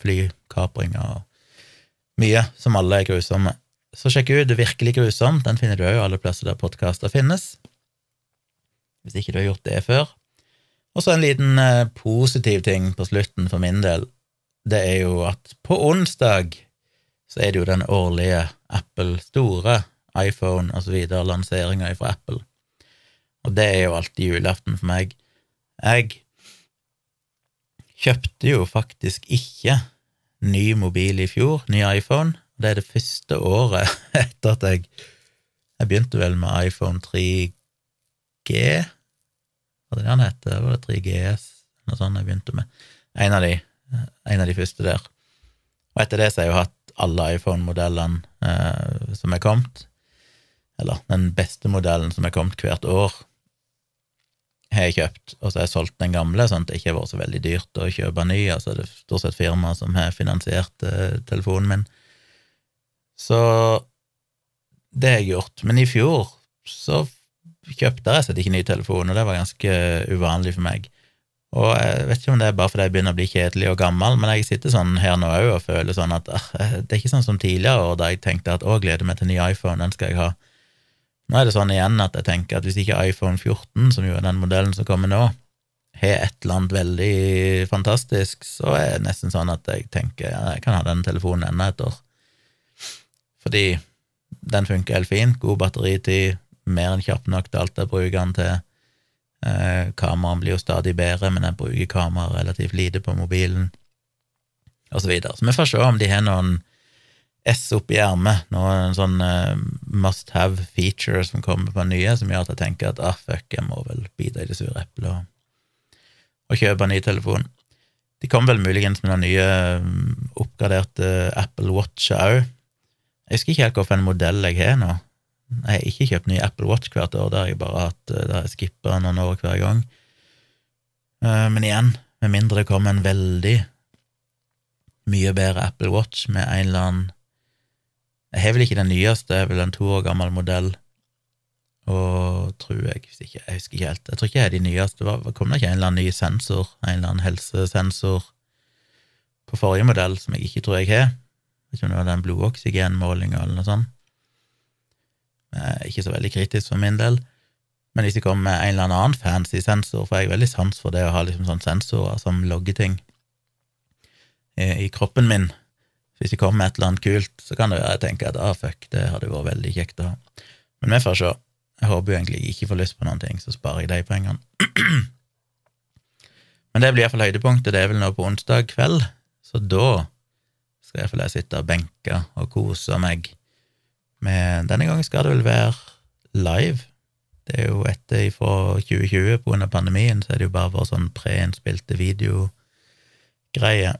flykapringer og mye, som alle er grusomme. Så sjekk ut Det virkelig grusomt, den finner du òg alle plasser der podkaster finnes, hvis ikke du har gjort det før. Og så en liten eh, positiv ting på slutten for min del. Det er jo at på onsdag så er det jo den årlige Apple store iPhone videre, lanseringa fra Apple. Og det er jo alltid julaften for meg. Jeg kjøpte jo faktisk ikke ny mobil i fjor, ny iPhone. Det er det første året etter at jeg Jeg begynte vel med iPhone 3G, var det det han het? Var det 3GS, noe sånt jeg begynte med. En av de, en av de første der. Og etter det så har jeg jo hatt alle iPhone-modellene eh, som er kommet, eller den beste modellen som er kommet hvert år, har jeg kjøpt, og så har jeg solgt den gamle, sånn at det ikke har vært så veldig dyrt å kjøpe ny. Altså det er stort sett firmaet som har finansiert eh, telefonen min. Så det har jeg gjort. Men i fjor så kjøpte jeg slett ikke ny telefon, og det var ganske uvanlig for meg. Og jeg vet ikke om det er bare fordi jeg begynner å bli kjedelig og gammel, men jeg sitter sånn her nå òg og føler sånn at uh, det er ikke sånn som tidligere år da jeg tenkte at å, gleder meg til ny iPhone, den skal jeg ha. Nå er det sånn igjen at jeg tenker at hvis ikke iPhone 14, som jo er den modellen som kommer nå, har et eller annet veldig fantastisk, så er det nesten sånn at jeg tenker ja, jeg kan ha den telefonen enda et år fordi den funker helt fint. God batteritid, mer enn kjapp nok til alt jeg bruker den til. Eh, kameraen blir jo stadig bedre, men jeg bruker kamera relativt lite på mobilen, og så videre. Så vi får se om de har noen S oppi ermet, noen sånn uh, must have feature som kommer på nye, som gjør at jeg tenker at ah, fuck, jeg må vel bite i det sure eplet og, og, kjøpe en ny telefon. De kom vel muligens med noen nye um, oppgraderte Apple Watcher òg, jeg husker ikke helt hvilken modell jeg har nå. Jeg har ikke kjøpt ny Apple Watch hvert år, der jeg bare hatt, der har jeg skippa noen år hver gang. Eh, men igjen, med mindre det kommer en veldig mye bedre Apple Watch med en eller annen Jeg har vel ikke den nyeste, jeg er vel en to år gammel modell, og tror jeg hvis ikke, Jeg husker ikke helt. Jeg tror ikke jeg er de nyeste. Det kom det ikke en eller annen ny sensor, en eller annen helsesensor, på forrige modell som jeg ikke tror jeg har? Ikke om det var den blodoksygenmålinga eller noe sånt. Ikke så veldig kritisk for min del. Men hvis det kommer med en eller annen fancy sensor, for jeg er veldig sans for det å ha liksom sånne sensorer som logger ting i, kroppen min. Hvis det kommer med et eller annet kult, så kan det være jeg tenker at ah, fuck, det hadde vært veldig kjekt å ha. Men vi får se. Jeg håper jo egentlig jeg ikke får lyst på noen ting, så sparer jeg de pengene. Men det blir iallfall høydepunktet. Det er vel nå på onsdag kveld, så da skal iallfall jeg sitte og benke og kose meg Men Denne gangen skal det vel være live. Det er jo etter fra 2020, på grunn pandemien, så er det jo bare vår sånn preinnspilte videogreie.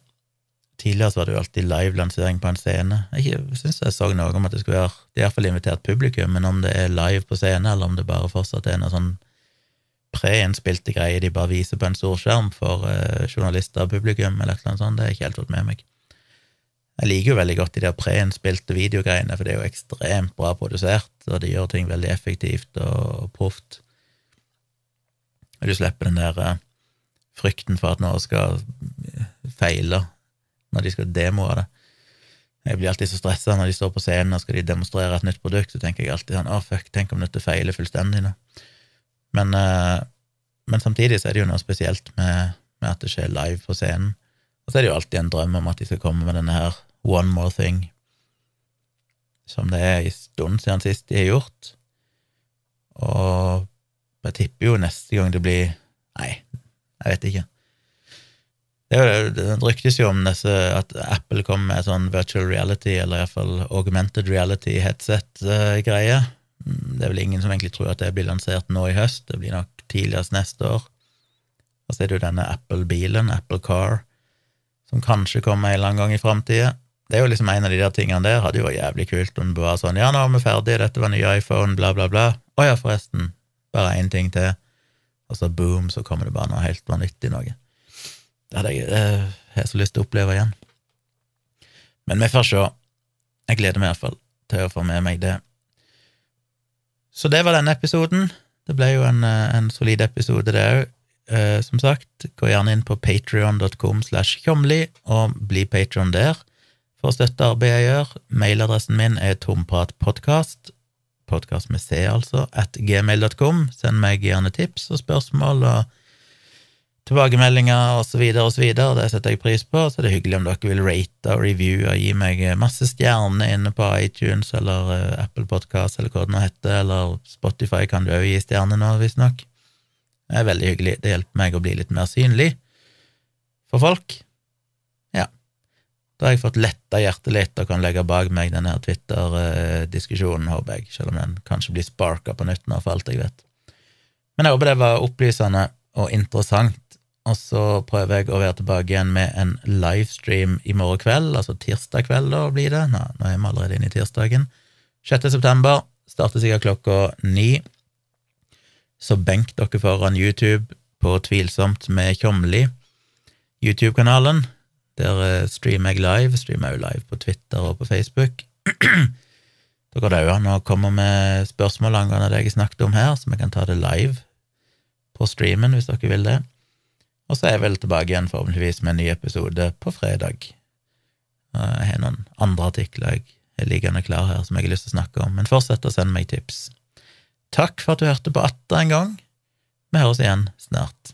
Tidligere så var det jo alltid live-lansering på en scene. Jeg syns jeg så noe om at det skulle være Det er iallfall invitert publikum, men om det er live på scene, eller om det bare fortsatt er noe sånn preinnspilte greier de bare viser på en stor skjerm for eh, journalister og publikum, eller noe sånt, det har jeg ikke helt fått med meg. Jeg liker jo veldig godt de der preinnspilte videogreiene, for det er jo ekstremt bra produsert, og de gjør ting veldig effektivt og proft. Og du slipper den der uh, frykten for at noe skal feile når de skal demoe det. Jeg blir alltid så stressa når de står på scenen og skal de demonstrere et nytt produkt, så tenker jeg alltid sånn å, fuck, tenk om dette feiler fullstendig nå. Men, uh, men samtidig så er det jo noe spesielt med, med at det skjer live på scenen. Og så er det jo alltid en drøm om at de skal komme med denne her One More Thing, som det er en stund siden sist de har gjort. Og jeg tipper jo neste gang det blir Nei, jeg vet ikke. Det, ryktes jo om disse, at Apple kommer med sånn virtual reality, eller iallfall augmented reality-headset-greie. Det er vel ingen som egentlig tror at det blir lansert nå i høst, det blir nok tidligst neste år. Og så er det jo denne Apple-bilen, Apple Car, som kanskje kommer en eller annen gang i framtida. Det er jo liksom en av de der tingene der hadde jo vært jævlig kult om det var sånn ja, nå er vi ferdige, dette var ny iPhone, bla, bla, bla. Å ja, forresten, bare én ting til. og så boom, så kommer det bare noe helt vanvittig noe. Det hadde jeg, det har jeg så lyst til å oppleve igjen. Men vi får se. Jeg gleder meg iallfall til å få med meg det. Så det var denne episoden. Det ble jo en, eh, en solid episode, det òg. Eh, som sagt, gå gjerne inn på patrion.com slash tjomli og bli patron der for å støtte arbeidet jeg gjør. Mailadressen min er tompratpodkast, podkast med C, altså, at gmail.com. Send meg gjerne tips og spørsmål og tilbakemeldinger så videre. Det setter jeg pris på. Så det er hyggelig om dere vil rate og review og gi meg masse stjerner inne på iTunes eller uh, Apple Podcast eller hva det nå heter, eller Spotify kan du òg gi stjerner nå, visstnok. Det er veldig hyggelig. Det hjelper meg å bli litt mer synlig for folk. Ja. Da har jeg fått letta hjertet litt og kan legge bak meg denne Twitter-diskusjonen, håper jeg, selv om den kanskje blir sparka på nytt nå, for alt jeg vet. Men jeg håper det var opplysende og interessant og så prøver jeg å være tilbake igjen med en livestream i morgen kveld, altså tirsdag kveld, da blir det. Nå, nå er vi allerede inne i tirsdagen. 6. september starter sikkert klokka ni. Så benk dere foran YouTube på Tvilsomt med Tjomli, YouTube-kanalen. Der eh, streamer jeg live. Streamer jeg live på Twitter og på Facebook. Da går det òg an å komme med spørsmål angående det jeg snakket om her, så vi kan ta det live på streamen hvis dere vil det. Og så er jeg vel tilbake igjen forhåpentligvis med en ny episode på fredag. Jeg har noen andre artikler jeg er liggende klar her som jeg har lyst til å snakke om, men fortsett å sende meg tips. Takk for at du hørte på atter en gang. Vi høres igjen snart.